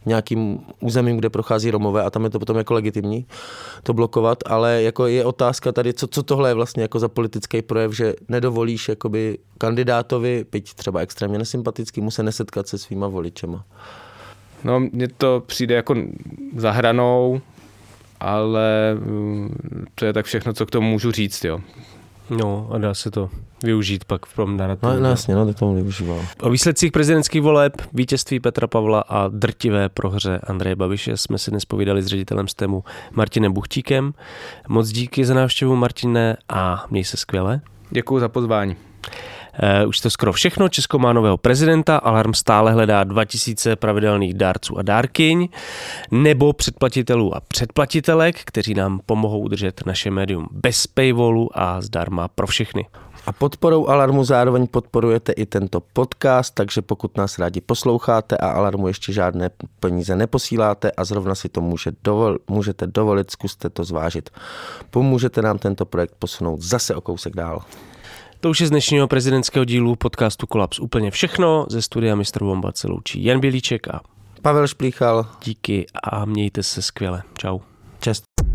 nějakým územím, kde prochází Romové a tam je to potom jako legitimní to blokovat, ale jako je otázka tady, co, co tohle je vlastně jako za politický projev, že nedovolíš jakoby kandidátovi, byť třeba extrémně nesympatický, mu se nesetkat se svýma voličema. No, mně to přijde jako za hranou, ale mm, to je tak všechno, co k tomu můžu říct, jo. No a dá se to využít pak v tom narrativu. No, no jasně, no, tak tomu využíval. O výsledcích prezidentských voleb, vítězství Petra Pavla a drtivé prohře Andreje Babiše jsme si dnes povídali s ředitelem STEMu Martinem Buchtíkem. Moc díky za návštěvu, Martine, a měj se skvěle. Děkuji za pozvání. Uh, už to skoro všechno. Česko má nového prezidenta, Alarm stále hledá 2000 pravidelných dárců a dárkyň, nebo předplatitelů a předplatitelek, kteří nám pomohou udržet naše médium bez paywallu a zdarma pro všechny. A podporou Alarmu zároveň podporujete i tento podcast, takže pokud nás rádi posloucháte a Alarmu ještě žádné peníze neposíláte a zrovna si to může dovol, můžete dovolit, zkuste to zvážit. Pomůžete nám tento projekt posunout zase o kousek dál. To už je z dnešního prezidentského dílu podcastu Kolaps úplně všechno. Ze studia Mr. Bomba se loučí Jan Bělíček a Pavel Šplíchal. Díky a mějte se skvěle. Čau. Čest.